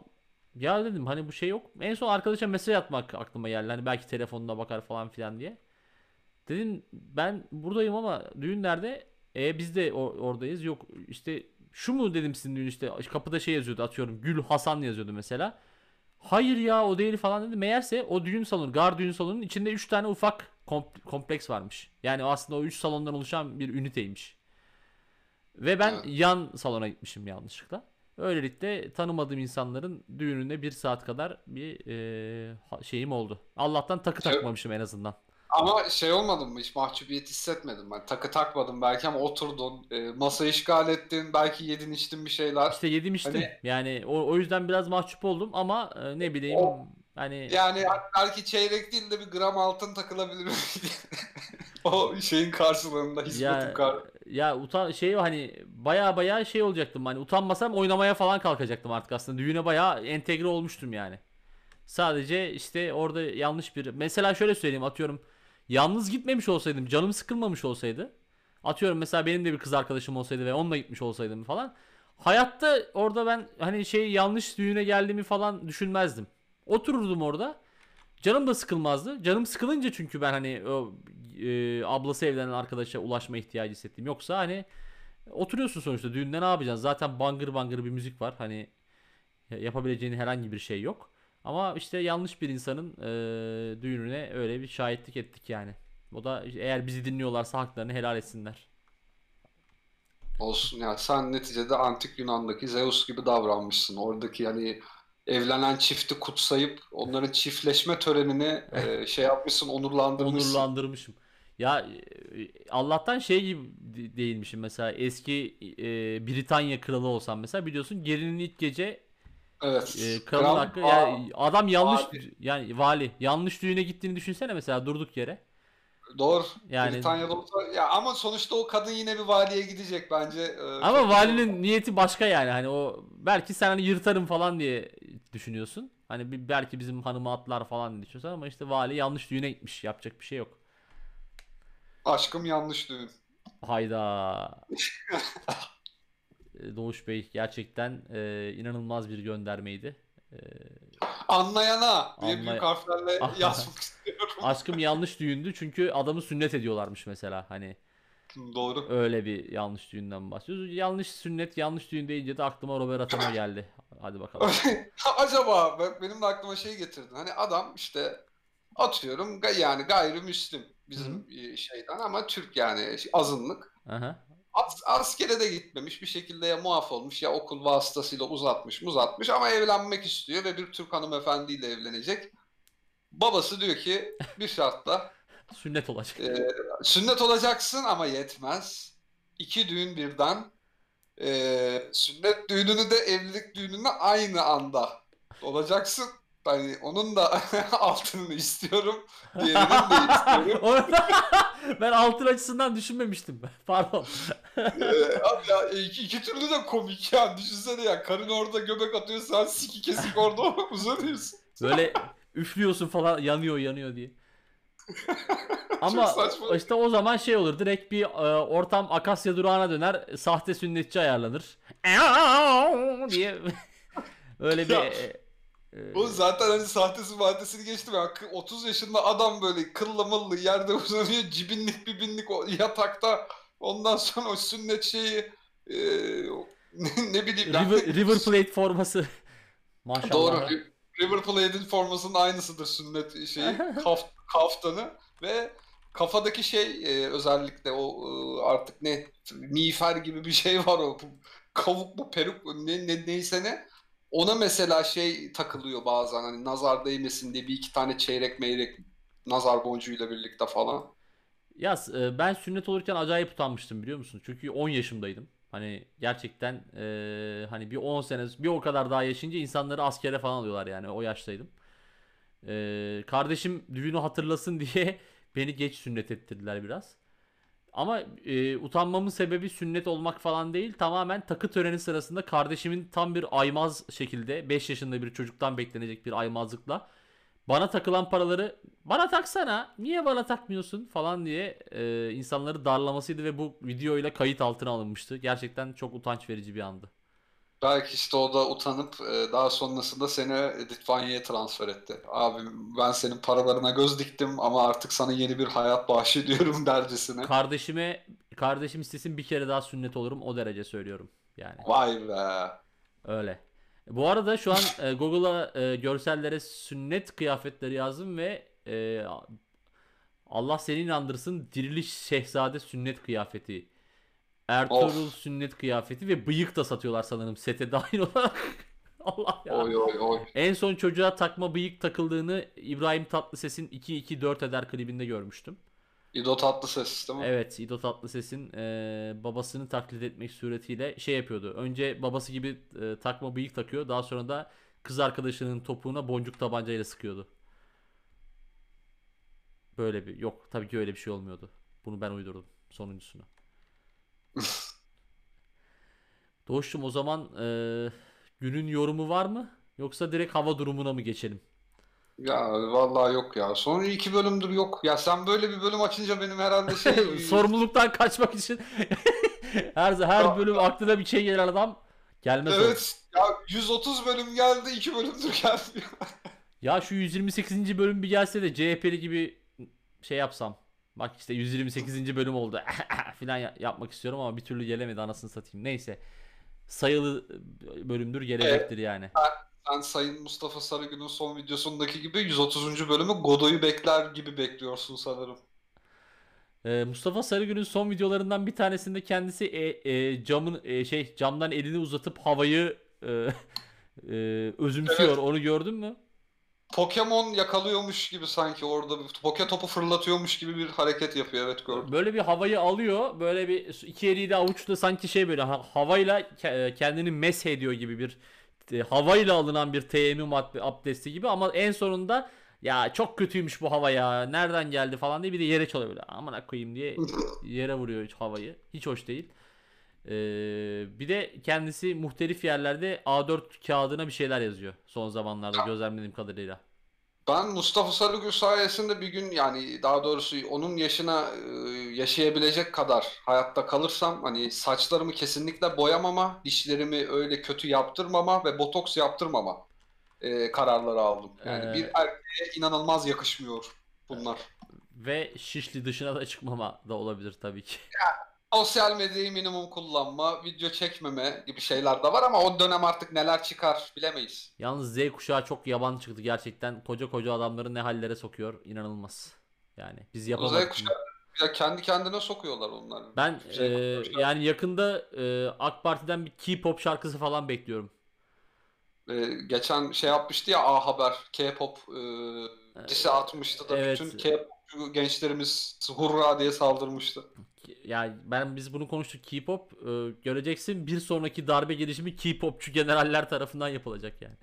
ya dedim hani bu şey yok. En son arkadaşa mesaj atmak aklıma geldi. Hani belki telefonuna bakar falan filan diye. Dedim ben buradayım ama düğün nerede? E biz de or- oradayız. Yok işte şu mu dedim sizin düğün işte kapıda şey yazıyordu atıyorum Gül Hasan yazıyordu mesela. Hayır ya o değil falan dedi. Meğerse o düğün salonu, gar düğün salonunun içinde 3 tane ufak kom- kompleks varmış. Yani aslında o 3 salondan oluşan bir üniteymiş. Ve ben Evet. yan salona gitmişim yanlışlıkla. Öylelikle tanımadığım insanların düğününde bir saat kadar bir e, şeyim oldu. Allah'tan takı takmamışım en azından. Ama şey olmadın mı hiç mahcubiyet hissetmedim ben. Takı takmadım belki ama oturdun, e, masa işgal ettin, belki yedin içtin bir şeyler. İşte yedim içtim. Hani- Yani o, o yüzden biraz mahcup oldum ama e, ne bileyim O- hani Yani belki çeyrek değil de bir gram altın takılabilir? O şeyin karşılığında, hizmetin ya karşılığında. ya utan şey hani baya baya şey olacaktım hani utanmasam oynamaya falan kalkacaktım artık aslında düğüne baya entegre olmuştum yani. Sadece işte orada yanlış bir mesela şöyle söyleyeyim atıyorum yalnız gitmemiş olsaydım canım sıkılmamış olsaydı atıyorum mesela benim de bir kız arkadaşım olsaydı ve onunla gitmiş olsaydım falan hayatta orada ben hani şey yanlış düğüne geldiğimi falan düşünmezdim. Otururdum orada. Canım da sıkılmazdı. Canım sıkılınca çünkü ben hani o e, ablası evlenen arkadaşa ulaşma ihtiyacı hissettim. Yoksa hani oturuyorsun sonuçta düğünde ne yapacaksın? Zaten bangır bangır bir müzik var. Hani yapabileceğin herhangi bir şey yok. Ama işte yanlış bir insanın e, düğününe öyle bir şahitlik ettik yani. O da eğer bizi dinliyorlarsa haklarını helal etsinler. Olsun yani sen neticede antik Yunan'daki Zeus gibi davranmışsın. Oradaki hani evlenen çifti kutsayıp onların çiftleşme törenini e, şey yapmışsın, onurlandırmışsın. Onurlandırmışım. Ya Allah'tan şey gibi de- değilmişim mesela eski e, Britanya kralı olsam mesela biliyorsun gelinin ilk gece Evet. e, kralın Kral- hakkı Aa, yani adam yanlış vali. yani vali yanlış düğüne gittiğini düşünsene mesela durduk yere. Doğru. Yani Britanya'da olsa ya ama sonuçta o kadın yine bir valiye gidecek bence. Ee, ama valinin niyeti başka yani hani o belki sen hani yırtarım falan diye düşünüyorsun. Hani bir, belki bizim hanımı atlar falan diye düşünüyorsun ama işte vali yanlış düğüne gitmiş yapacak bir şey yok. aşkım yanlış düğün. Hayda. E, Doğuş Bey gerçekten e, inanılmaz bir göndermeydi. E, Anlayana diye Anlay- büyük harflerle yazmak istiyorum. aşkım yanlış düğündü çünkü adamı sünnet ediyorlarmış mesela hani Doğru. öyle bir yanlış düğünden bahsediyoruz. Yanlış sünnet yanlış düğün deyince de aklıma Robert Atama geldi. Hadi bakalım. Acaba benim de aklıma şey getirdi. Hani adam işte atıyorum yani gayrimüslim bizim e, şeyden ama Türk yani azınlık. Aha. As- askere de gitmemiş bir şekilde ya muaf olmuş ya okul vasıtasıyla uzatmış uzatmış ama evlenmek istiyor ve bir Türk hanımefendiyle evlenecek. Babası diyor ki bir şartla Sünnet olacak. e, sünnet olacaksın ama yetmez. İki düğün birden. E, sünnet düğününü de evlilik düğününü aynı anda olacaksın. Hani onun da altınını istiyorum. Diğerinin de istiyorum. Ben altın açısından düşünmemiştim. Pardon. Ee, abi ya iki, iki türlü de komik ya. Düşünsene ya karın orada göbek atıyor sen siki kesik orada uzanıyorsun. Böyle üflüyorsun falan yanıyor yanıyor diye. Ama saçma. işte o zaman şey olur direkt bir e, ortam Akasya durağına döner sahte sünnetçi ayarlanır. diye öyle bir Ya, e, e, O zaten hani sahtesi maddesini geçtim ya. Kı- 30 yaşında adam böyle kıllı mıllı yerde uzanıyor. Cibinlik bibinlik o yatakta. Ondan sonra o sünnet şeyi e, ne, ne bileyim. River, River Plate forması. Maşallah. Doğru. Ri- River Plate'in formasının aynısıdır sünnet şeyi. Kaf, kaftanı ve kafadaki şey e, özellikle o e, artık ne miğfer gibi bir şey var o kavuk mu peruk mu ne, ne neyse ne ona mesela şey takılıyor bazen hani nazar değmesin diye bir iki tane çeyrek meyrek nazar boncuğuyla birlikte falan. Ya e, ben sünnet olurken acayip utanmıştım biliyor musun? Çünkü 10 yaşımdaydım. Hani gerçekten e, hani bir 10 sene bir o kadar daha yaşayınca insanları askere falan alıyorlar yani o yaştaydım. E, kardeşim düğünü hatırlasın diye beni geç sünnet ettirdiler biraz. Ama e, utanmamın sebebi sünnet olmak falan değil. Tamamen takı töreni sırasında kardeşimin tam bir aymaz şekilde 5 yaşında bir çocuktan beklenecek bir aymazlıkla bana takılan paraları bana taksana niye bana takmıyorsun falan diye e, insanları darlamasıydı ve bu videoyla kayıt altına alınmıştı. Gerçekten çok utanç verici bir andı. Belki işte o da utanıp e, daha sonrasında seni Litvanya'ya transfer etti. Abi ben senin paralarına göz diktim ama artık sana yeni bir hayat bahşediyorum dercesine. Kardeşime kardeşim istesin bir kere daha sünnet olurum o derece söylüyorum yani. Vay be. Öyle. Bu arada şu an e, Google'a e, görsellere sünnet kıyafetleri yazdım ve e, Allah seni inandırsın Diriliş Şehzade sünnet kıyafeti. Ertuğrul Of. sünnet kıyafeti ve bıyık da satıyorlar sanırım sete dahil olarak. Allah ya. Oy oy oy. En son çocuğa takma bıyık takıldığını İbrahim Tatlıses'in 2-2-4 eder klibinde görmüştüm. İdo Tatlıses değil mi? Evet, İdo Tatlıses'in e, babasını taklit etmek suretiyle şey yapıyordu. Önce babası gibi e, takma bıyık takıyor. Daha sonra da kız arkadaşının topuğuna boncuk tabancayla sıkıyordu. Böyle bir yok tabii ki öyle bir şey olmuyordu. Bunu ben uydurdum sonuncusunu. Doğuş'cum o zaman e, günün yorumu var mı? Yoksa direkt hava durumuna mı geçelim? Ya vallahi yok ya. Son iki bölümdür yok. Ya sen böyle bir bölüm açınca benim herhalde şey Sorumluluktan kaçmak için her her Ya- bölüm aklına bir şey gelir adam. Gelmez o. Evet ya 130 bölüm geldi iki bölümdür gelmiyor. Ya şu 128. bölüm bir gelse de CHP'li gibi şey yapsam. Bak işte 128. bölüm oldu filan ya- yapmak istiyorum ama bir türlü gelemedi anasını satayım. Neyse. Sayılı bölümdür gelecektir yani. Sen Sayın Mustafa Sarıgül'ün son videosundaki gibi 130. bölümü Godoy'u bekler gibi bekliyorsun sanırım. Ee, Mustafa Sarıgül'ün son videolarından bir tanesinde kendisi e, e, camın e, şey camdan elini uzatıp havayı e, Ee, özümsüyor. Evet. Onu gördün mü? Pokemon yakalıyormuş gibi sanki orada bir poke topu fırlatıyormuş gibi bir hareket yapıyor. Evet gördüm. Böyle bir havayı alıyor. Böyle bir iki eliyle avuçla sanki şey böyle ha- havayla ke- kendini mesh ediyor gibi bir e, havayla alınan bir teyemmüm ab- abdesti gibi ama en sonunda ya çok kötüymüş bu hava ya. Nereden geldi falan diye bir de yere çalıyor böyle. Amına koyayım diye yere vuruyor hiç havayı. Hiç hoş değil. Ee, bir de kendisi muhtelif yerlerde A4 kağıdına bir şeyler yazıyor son zamanlarda gözlemlediğim kadarıyla. Ben Mustafa Sarıgül sayesinde bir gün yani daha doğrusu onun yaşına e, yaşayabilecek kadar hayatta kalırsam hani saçlarımı kesinlikle boyamama, dişlerimi öyle kötü yaptırmama ve botoks yaptırmama e, kararları aldım. Yani Ee, bir erkeğe inanılmaz yakışmıyor bunlar. Ve Şişli dışına da çıkmama da olabilir tabii ki. Sosyal medyayı minimum kullanma, video çekmeme gibi şeyler de var ama o dönem artık neler çıkar bilemeyiz. Yalnız Z kuşağı çok yaban çıktı gerçekten. Koca koca adamları ne hallere sokuyor. inanılmaz. Yani biz Z yapamadık. bunu. kuşağı ya kendi kendine sokuyorlar onlar. Ben şey e, yani yakında e, AK Parti'den bir K-pop şarkısı falan bekliyorum. Ee, geçen şey yapmıştı ya A Haber K-pop e, disi atmıştı da evet. bütün K-popçu gençlerimiz hurra diye saldırmıştı. Yani ben biz bunu konuştuk K-pop. e, göreceksin bir sonraki darbe girişimi K-popçu generaller tarafından yapılacak yani.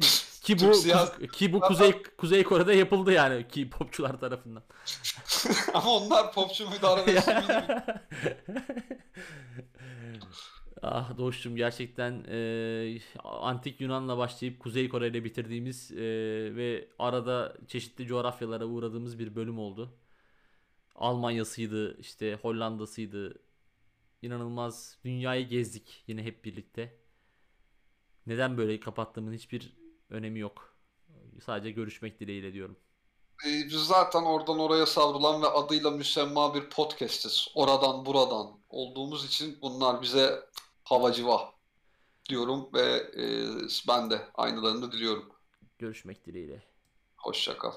Ki bu siyasi- ki bu Kuzey Kuzey Kore'de yapıldı yani K-popçular tarafından. Ama onlar popçu müdahalesi. Ah dostum gerçekten e, antik Yunan'la başlayıp Kuzey Kore ile bitirdiğimiz e, ve arada çeşitli coğrafyalara uğradığımız bir bölüm oldu. Almanya'sıydı, işte Hollanda'sıydı. İnanılmaz dünyayı gezdik yine hep birlikte. Neden böyle kapattığımın hiçbir önemi yok. Sadece görüşmek dileğiyle diyorum. Ee, biz zaten oradan oraya savrulan ve adıyla müsemma bir podcastiz. Oradan buradan olduğumuz için bunlar bize havacıva diyorum ve e, ben de aynılarını diliyorum. Görüşmek dileğiyle. Hoşça kal.